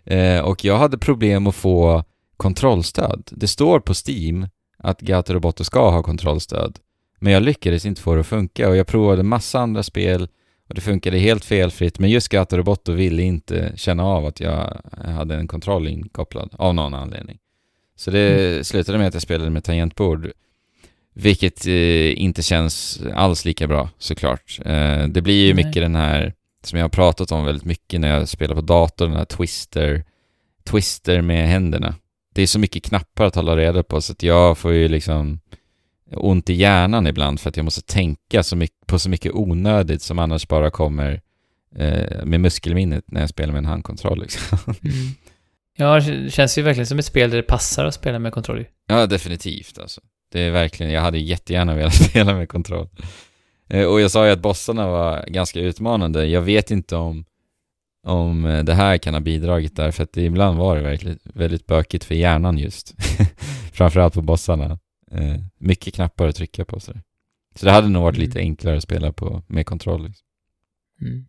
eh, och jag hade problem att få kontrollstöd. Det står på Steam att Gato Roboto ska ha kontrollstöd. Men jag lyckades inte få det att funka och jag provade massa andra spel och det funkade helt felfritt. Men just Gato Roboto ville inte känna av att jag hade en kontroll inkopplad av någon anledning. Så det mm. slutade med att jag spelade med tangentbord. Vilket eh, inte känns alls lika bra såklart. Eh, det blir ju Nej. mycket den här, som jag har pratat om väldigt mycket när jag spelar på dator, den här twister, twister med händerna. Det är så mycket knappar att hålla reda på så att jag får ju liksom ont i hjärnan ibland för att jag måste tänka så mycket, på så mycket onödigt som annars bara kommer eh, med muskelminnet när jag spelar med en handkontroll. Liksom. Mm. Ja, det känns ju verkligen som ett spel där det passar att spela med kontroll. Ja, definitivt alltså. Det är verkligen, jag hade jättegärna velat spela med kontroll. Eh, och jag sa ju att bossarna var ganska utmanande. Jag vet inte om, om eh, det här kan ha bidragit där, för att det ibland var det verkligen väldigt bökigt för hjärnan just. Framförallt på bossarna. Eh, mycket knappar att trycka på. Så, så det hade nog varit mm. lite enklare att spela på med kontroll. Liksom. Mm.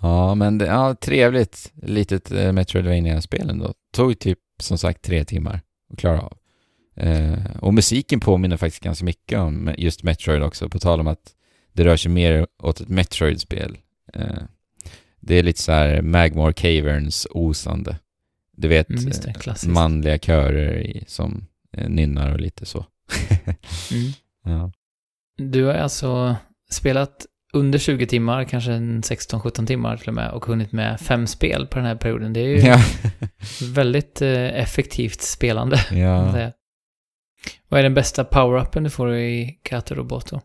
Ja, men det, ja, trevligt litet eh, Metroidvania-spel ändå. Tog typ som sagt tre timmar att klara av. Eh, och musiken påminner faktiskt ganska mycket om just Metroid också, på tal om att det rör sig mer åt ett Metroid-spel. Eh, det är lite så här Magmore Caverns osande. Du vet, mm, manliga körer i, som nynnar och lite så. mm. ja. Du har alltså spelat under 20 timmar, kanske 16-17 timmar till och med, och hunnit med fem spel på den här perioden. Det är ju ja. väldigt eh, effektivt spelande. Ja. Vad är den bästa power-upen du får i Kato Roboto?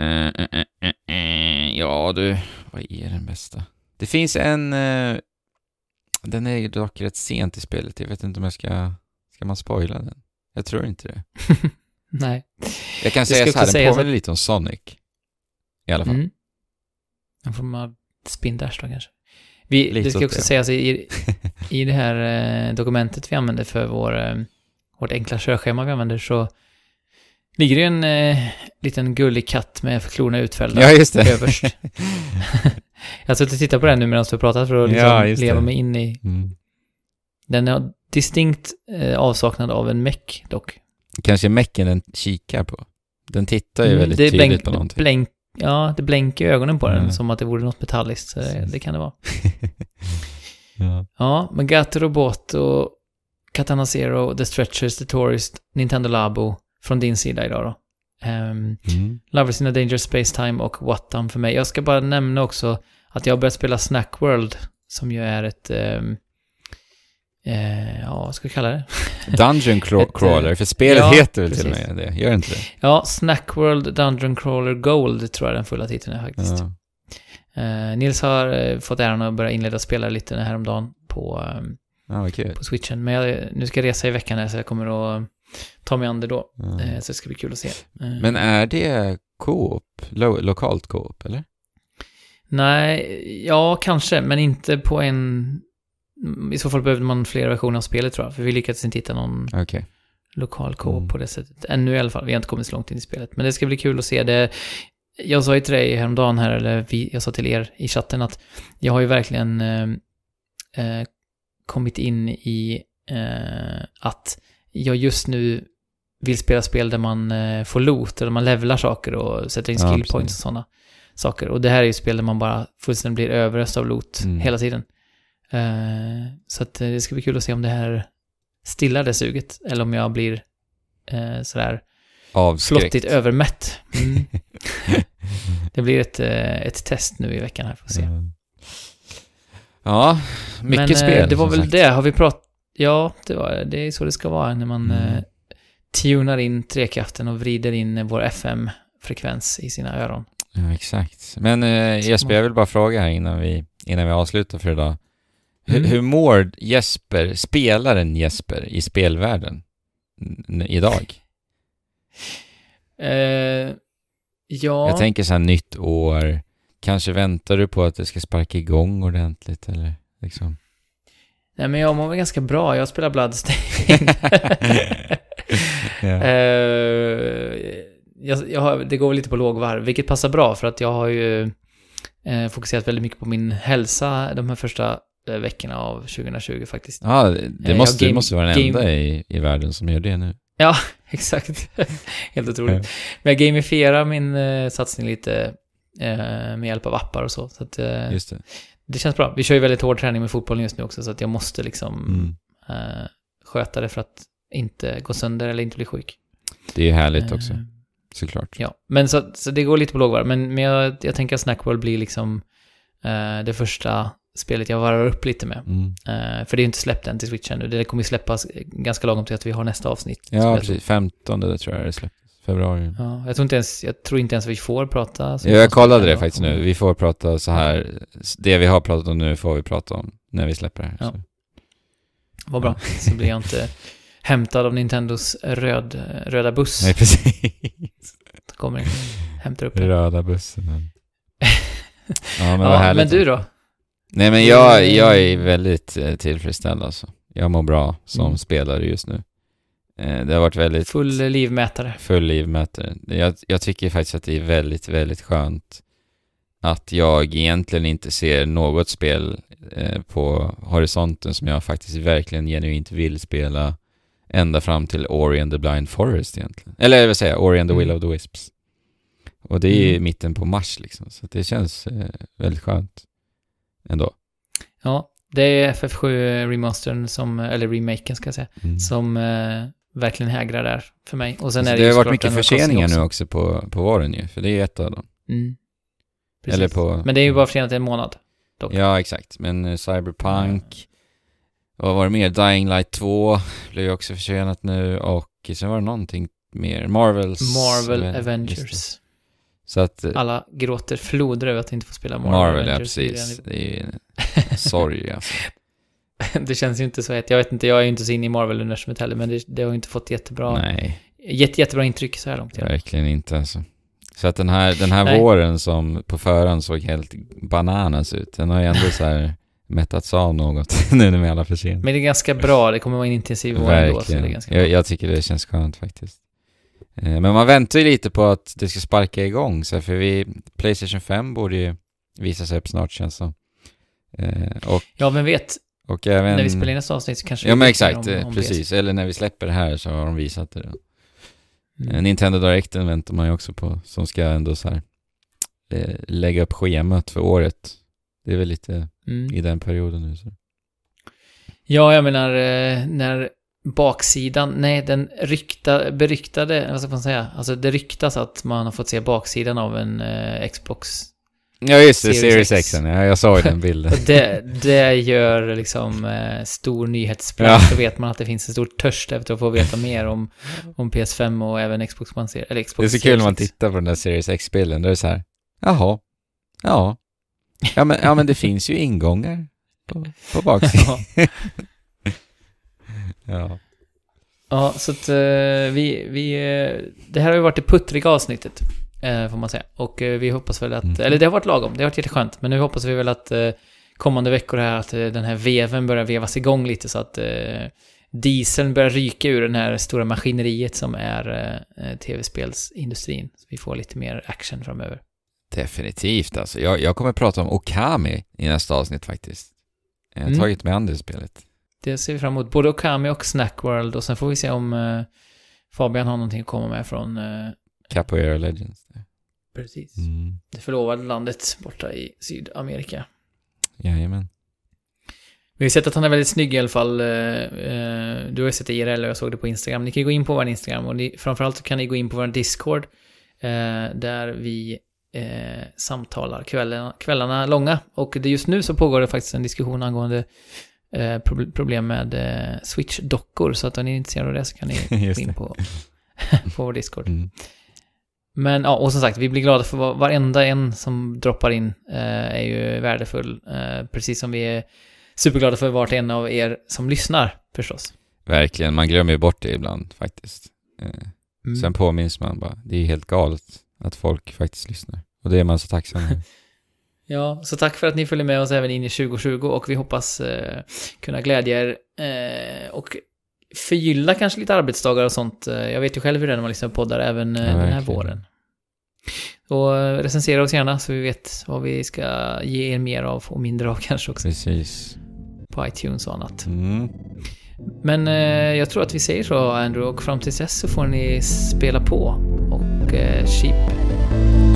Uh, uh, uh, ja du, vad är den bästa? Det finns en... den är dock rätt sent i spelet. Jag vet inte om jag ska Ska man spoila den? Jag tror inte det. Nej. Jag kan säga så här, den påminner lite om Sonic. I alla fall. Mm. En form av spin dash då kanske. Vi, det ska också det. sägas i, i det här eh, dokumentet vi använder för vår, eh, vårt enkla körschema vi använder så ligger det en eh, liten gullig katt med klorna utfällda ja, just det. överst. jag har suttit och tittat på den nu medan du har pratat för att liksom ja, leva mig in i... Mm. Den har distinkt eh, avsaknad av en meck dock. Kanske mecken den kikar på. Den tittar ju mm, väldigt tydligt blänk, på någonting. Blänk, ja, det blänker i ögonen på mm. den som att det vore något metalliskt. Det, det kan det vara. ja. ja, men Gato Robot och Katana Zero, The Stretchers, The Tourist, Nintendo Labo från din sida idag då. Um, mm. Lovers in a Dangerous Space Time och What för mig. Jag ska bara nämna också att jag har börjat spela Snack World, som ju är ett um, eh, ja, vad ska vi kalla det? Dungeon Ett, Crawler, för spelet ja, heter väl till och med det? Gör inte det? Ja, Snackworld Dungeon Crawler Gold tror jag den fulla titeln är faktiskt. Ja. Uh, Nils har uh, fått äran att börja inleda spela lite häromdagen på, Ja, vad kul. på switchen. Men jag, nu ska jag resa i veckan här så jag kommer att ta mig an det då. Ja. Eh, så det ska bli kul att se. Eh, Men är det Coop? Lo lokalt Coop, eller? Nej, ja kanske, men inte på en... I så fall behövde man fler versioner av spelet tror jag, för vi lyckades inte hitta någon Okej. lokal co-op Mm. på det sättet. Ännu i alla fall, vi har inte kommit så långt in i spelet. Men det ska bli kul att se det. Jag sa ju till dig häromdagen här, eller vi, jag sa till er i chatten att jag har ju verkligen eh, eh, kommit in i eh, att jag just nu vill spela spel där man eh, får loot, eller man levlar saker och sätter in Ja, skill precis. points och sådana saker. Och det här är ju spel där man bara fullständigt blir överöst av loot Mm. hela tiden. Eh, så att eh, det ska bli kul att se om det här stillar det suget, eller om jag blir eh, sådär Avskräckt. flottigt övermätt. Mm. det blir ett, eh, ett test nu i veckan här, får se. Ja. Ja, mycket Men spel. det var väl sagt. det, har vi pratat... Ja, det, var, det är så det ska vara när man Mm. eh, tunar in trekraften och vrider in vår FM-frekvens i sina öron. Ja, exakt. Men eh, Jesper, jag vill bara fråga här innan vi, innan vi avslutar för idag. Hur, Mm. hur mår Jesper, spelaren Jesper, i spelvärlden idag? Eh, ja, Jag tänker så här nytt år, kanske väntar du på att det ska sparka igång ordentligt eller liksom? nej men jag mår väl ganska bra. Jag spelar Bloodstained. ja. Eh, jag, jag har, det går lite på lågvarv, vilket passar bra för att jag har ju eh, fokuserat väldigt mycket på min hälsa de här första veckorna av 2020 faktiskt. Ja, det, det Eh, måste, du game- måste vara den game- enda i, i världen som gör det nu. Ja, exakt. Helt otroligt. Men jag gamifierar min eh, satsning lite eh, med hjälp av appar och så. Så att, eh, Just det. det känns bra. Vi kör ju väldigt hård träning med fotbollen just nu också, så att jag måste liksom Mm. eh, sköta det för att inte gå sönder eller inte bli sjuk. Det är ju härligt också, Eh, såklart. Ja, men så, så det går lite på lågvarv. Men, men jag, jag tänker att Snackworld blir liksom eh, det första spelet jag varvar upp lite med. Mm. Eh, för det är ju inte släppt än till Switch ännu. Det kommer ju släppas ganska lagom till att vi har nästa avsnitt. Ja, precis. 15 det tror jag det släpptes. Februari. Ja, jag, tror inte ens, jag tror inte ens vi får prata. Ja, jag kollade det faktiskt nu. Vi får prata så här. Det vi har pratat om nu får vi prata om när vi släpper det här. Ja. Så. Vad bra. Så blir jag inte hämtad av Nintendos röd, röda buss. Nej, precis. Så kommer den, hämtar upp den. Röda bussen. Ja, men Ja, men du då? Nej, men jag, jag är väldigt eh, tillfredsställd alltså. Jag mår bra som Mm. spelare just nu. Eh, Det har varit väldigt Full livmätare. full livmätare. Jag, jag tycker faktiskt att det är väldigt, väldigt skönt att jag egentligen inte ser något spel eh, på horisonten som jag faktiskt verkligen genuint vill spela ända fram till Ori and the Blind Forest egentligen. Eller jag vill säga Ori and the Will Mm. of the Wisps. Och det är i Mm. mitten på mars liksom, så att det känns eh, väldigt skönt ändå. Ja, det är FF7 remastern som, eller remaken ska jag säga, Mm. som eh, verkligen hägrar där för mig. Och sen Så är det, det, har varit mycket förseningar nu också. på, på våren ju, för det är ett av dem. Mm. Eller på... Men det är ju bara försenat en månad. dock. Ja, exakt. Men eh, Cyberpunk, vad var det mer? Dying Light 2 blev ju också försenat nu och sen var det någonting mer. Marvels... Marvel det. Avengers. Så att... eh, Alla gråter floder över att inte få spela Marvel, Marvel, ja precis. Det är ju en sorg alltså. det känns ju inte så hett. Jag vet inte, jag är ju inte så inne i Marvel-universumet heller, men det, det har ju inte fått jättebra, Nej, jätte, jättebra intryck så här långt. Verkligen inte alltså. Så att den här, den här Nej. våren som på förhand såg helt bananas ut, den har ju ändå så här mättats av något nu med alla förseningar. Men det är ganska bra, det kommer vara en intensiv vår ändå, så det är ganska Jag, jag tycker det känns skönt faktiskt. Eh, Men man väntar ju lite på att det ska sparka igång, så för vi, Playstation 5 borde ju visa sig upp snart känns som. Eh, Och, Ja, vem vet, och även... när vi spelar in nästa avsnitt så kanske Ja men exakt, om- eh, om precis. Eller när vi släpper det här så har de visat det. PS. Mm. Nintendo Directen väntar man ju också på, som ska ändå så här eh, lägga upp schemat för året. Det är väl lite Mm. i den perioden nu. Så. Ja, jag menar när baksidan, nej den rykta, beryktade, vad ska man säga, alltså det ryktas att man har fått se baksidan av en eh, Xbox. Ja just det, Series Series X. X. Ja, jag såg den bilden. Och det, det gör liksom eh, stor nyhetsspridning, Ja. då vet man att det finns en stor törst efter att få veta mer om, om PS5 och även Xbox One Series, eller Xbox Det är så kul när man tittar på den där Series X-bilden, då är det så här, jaha, Ja. Ja men, ja, men det finns ju ingångar på, på baksidan. Ja. Ja, så att vi, vi... Det här har ju varit det puttriga avsnittet. Får man säga. Och vi hoppas väl att... Mm. Eller det har varit lagom, det har varit jätteskönt. Men nu hoppas vi väl att kommande veckor här att den här veven börjar vevas igång lite så att dieseln börjar ryka ur den här stora maskineriet som är eh, tv-spelsindustrin. Så vi får lite mer action framöver. Definitivt alltså. Jag, jag kommer prata om Okami i nästa avsnitt faktiskt. Jag har mm. tagit mig an det spelet. Det ser vi fram emot. Både Okami och Snackworld och sen får vi se om eh, Fabian har någonting att komma med från... Eh, Capoeira Legends. Precis. Mm. Det förlovade landet borta i Sydamerika. Jajamän. Vi har sett att han är väldigt snygg i alla fall. Eh, eh, du har ju sett det IRL och jag såg det på Instagram. Ni kan ju gå in på vår Instagram och ni, framförallt kan ni gå in på vår Discord. Eh, där vi samtalar kvällarna, kvällarna långa. Och det just nu så pågår det faktiskt en diskussion angående problem med Switch-dockor. Så att om ni är intresserade av det så kan ni gå in på, på vår Discord. Mm. Men ja, och som sagt, vi blir glada för varenda en som droppar in är ju värdefull. precis som vi är superglada för vart en av er som lyssnar förstås. Verkligen, man glömmer ju bort det ibland faktiskt. Eh, mm. Sen påminns man bara, det är helt galet att folk faktiskt lyssnar. Och det är man så tacksam Ja, så tack för att ni följer med oss även in i 2020 och vi hoppas eh, kunna glädja er eh, och förgylla kanske lite arbetsdagar och sånt. Eh, jag vet ju själv hur det är när man på poddar även eh, ja, den här våren. Och eh, recensera oss gärna så vi vet vad vi ska ge er mer av och mindre av kanske också. Precis på iTunes och annat. Mm. Men eh, jag tror att vi säger så Andrew och fram tills dess så får ni spela på och eh, Sheep.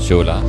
Shula.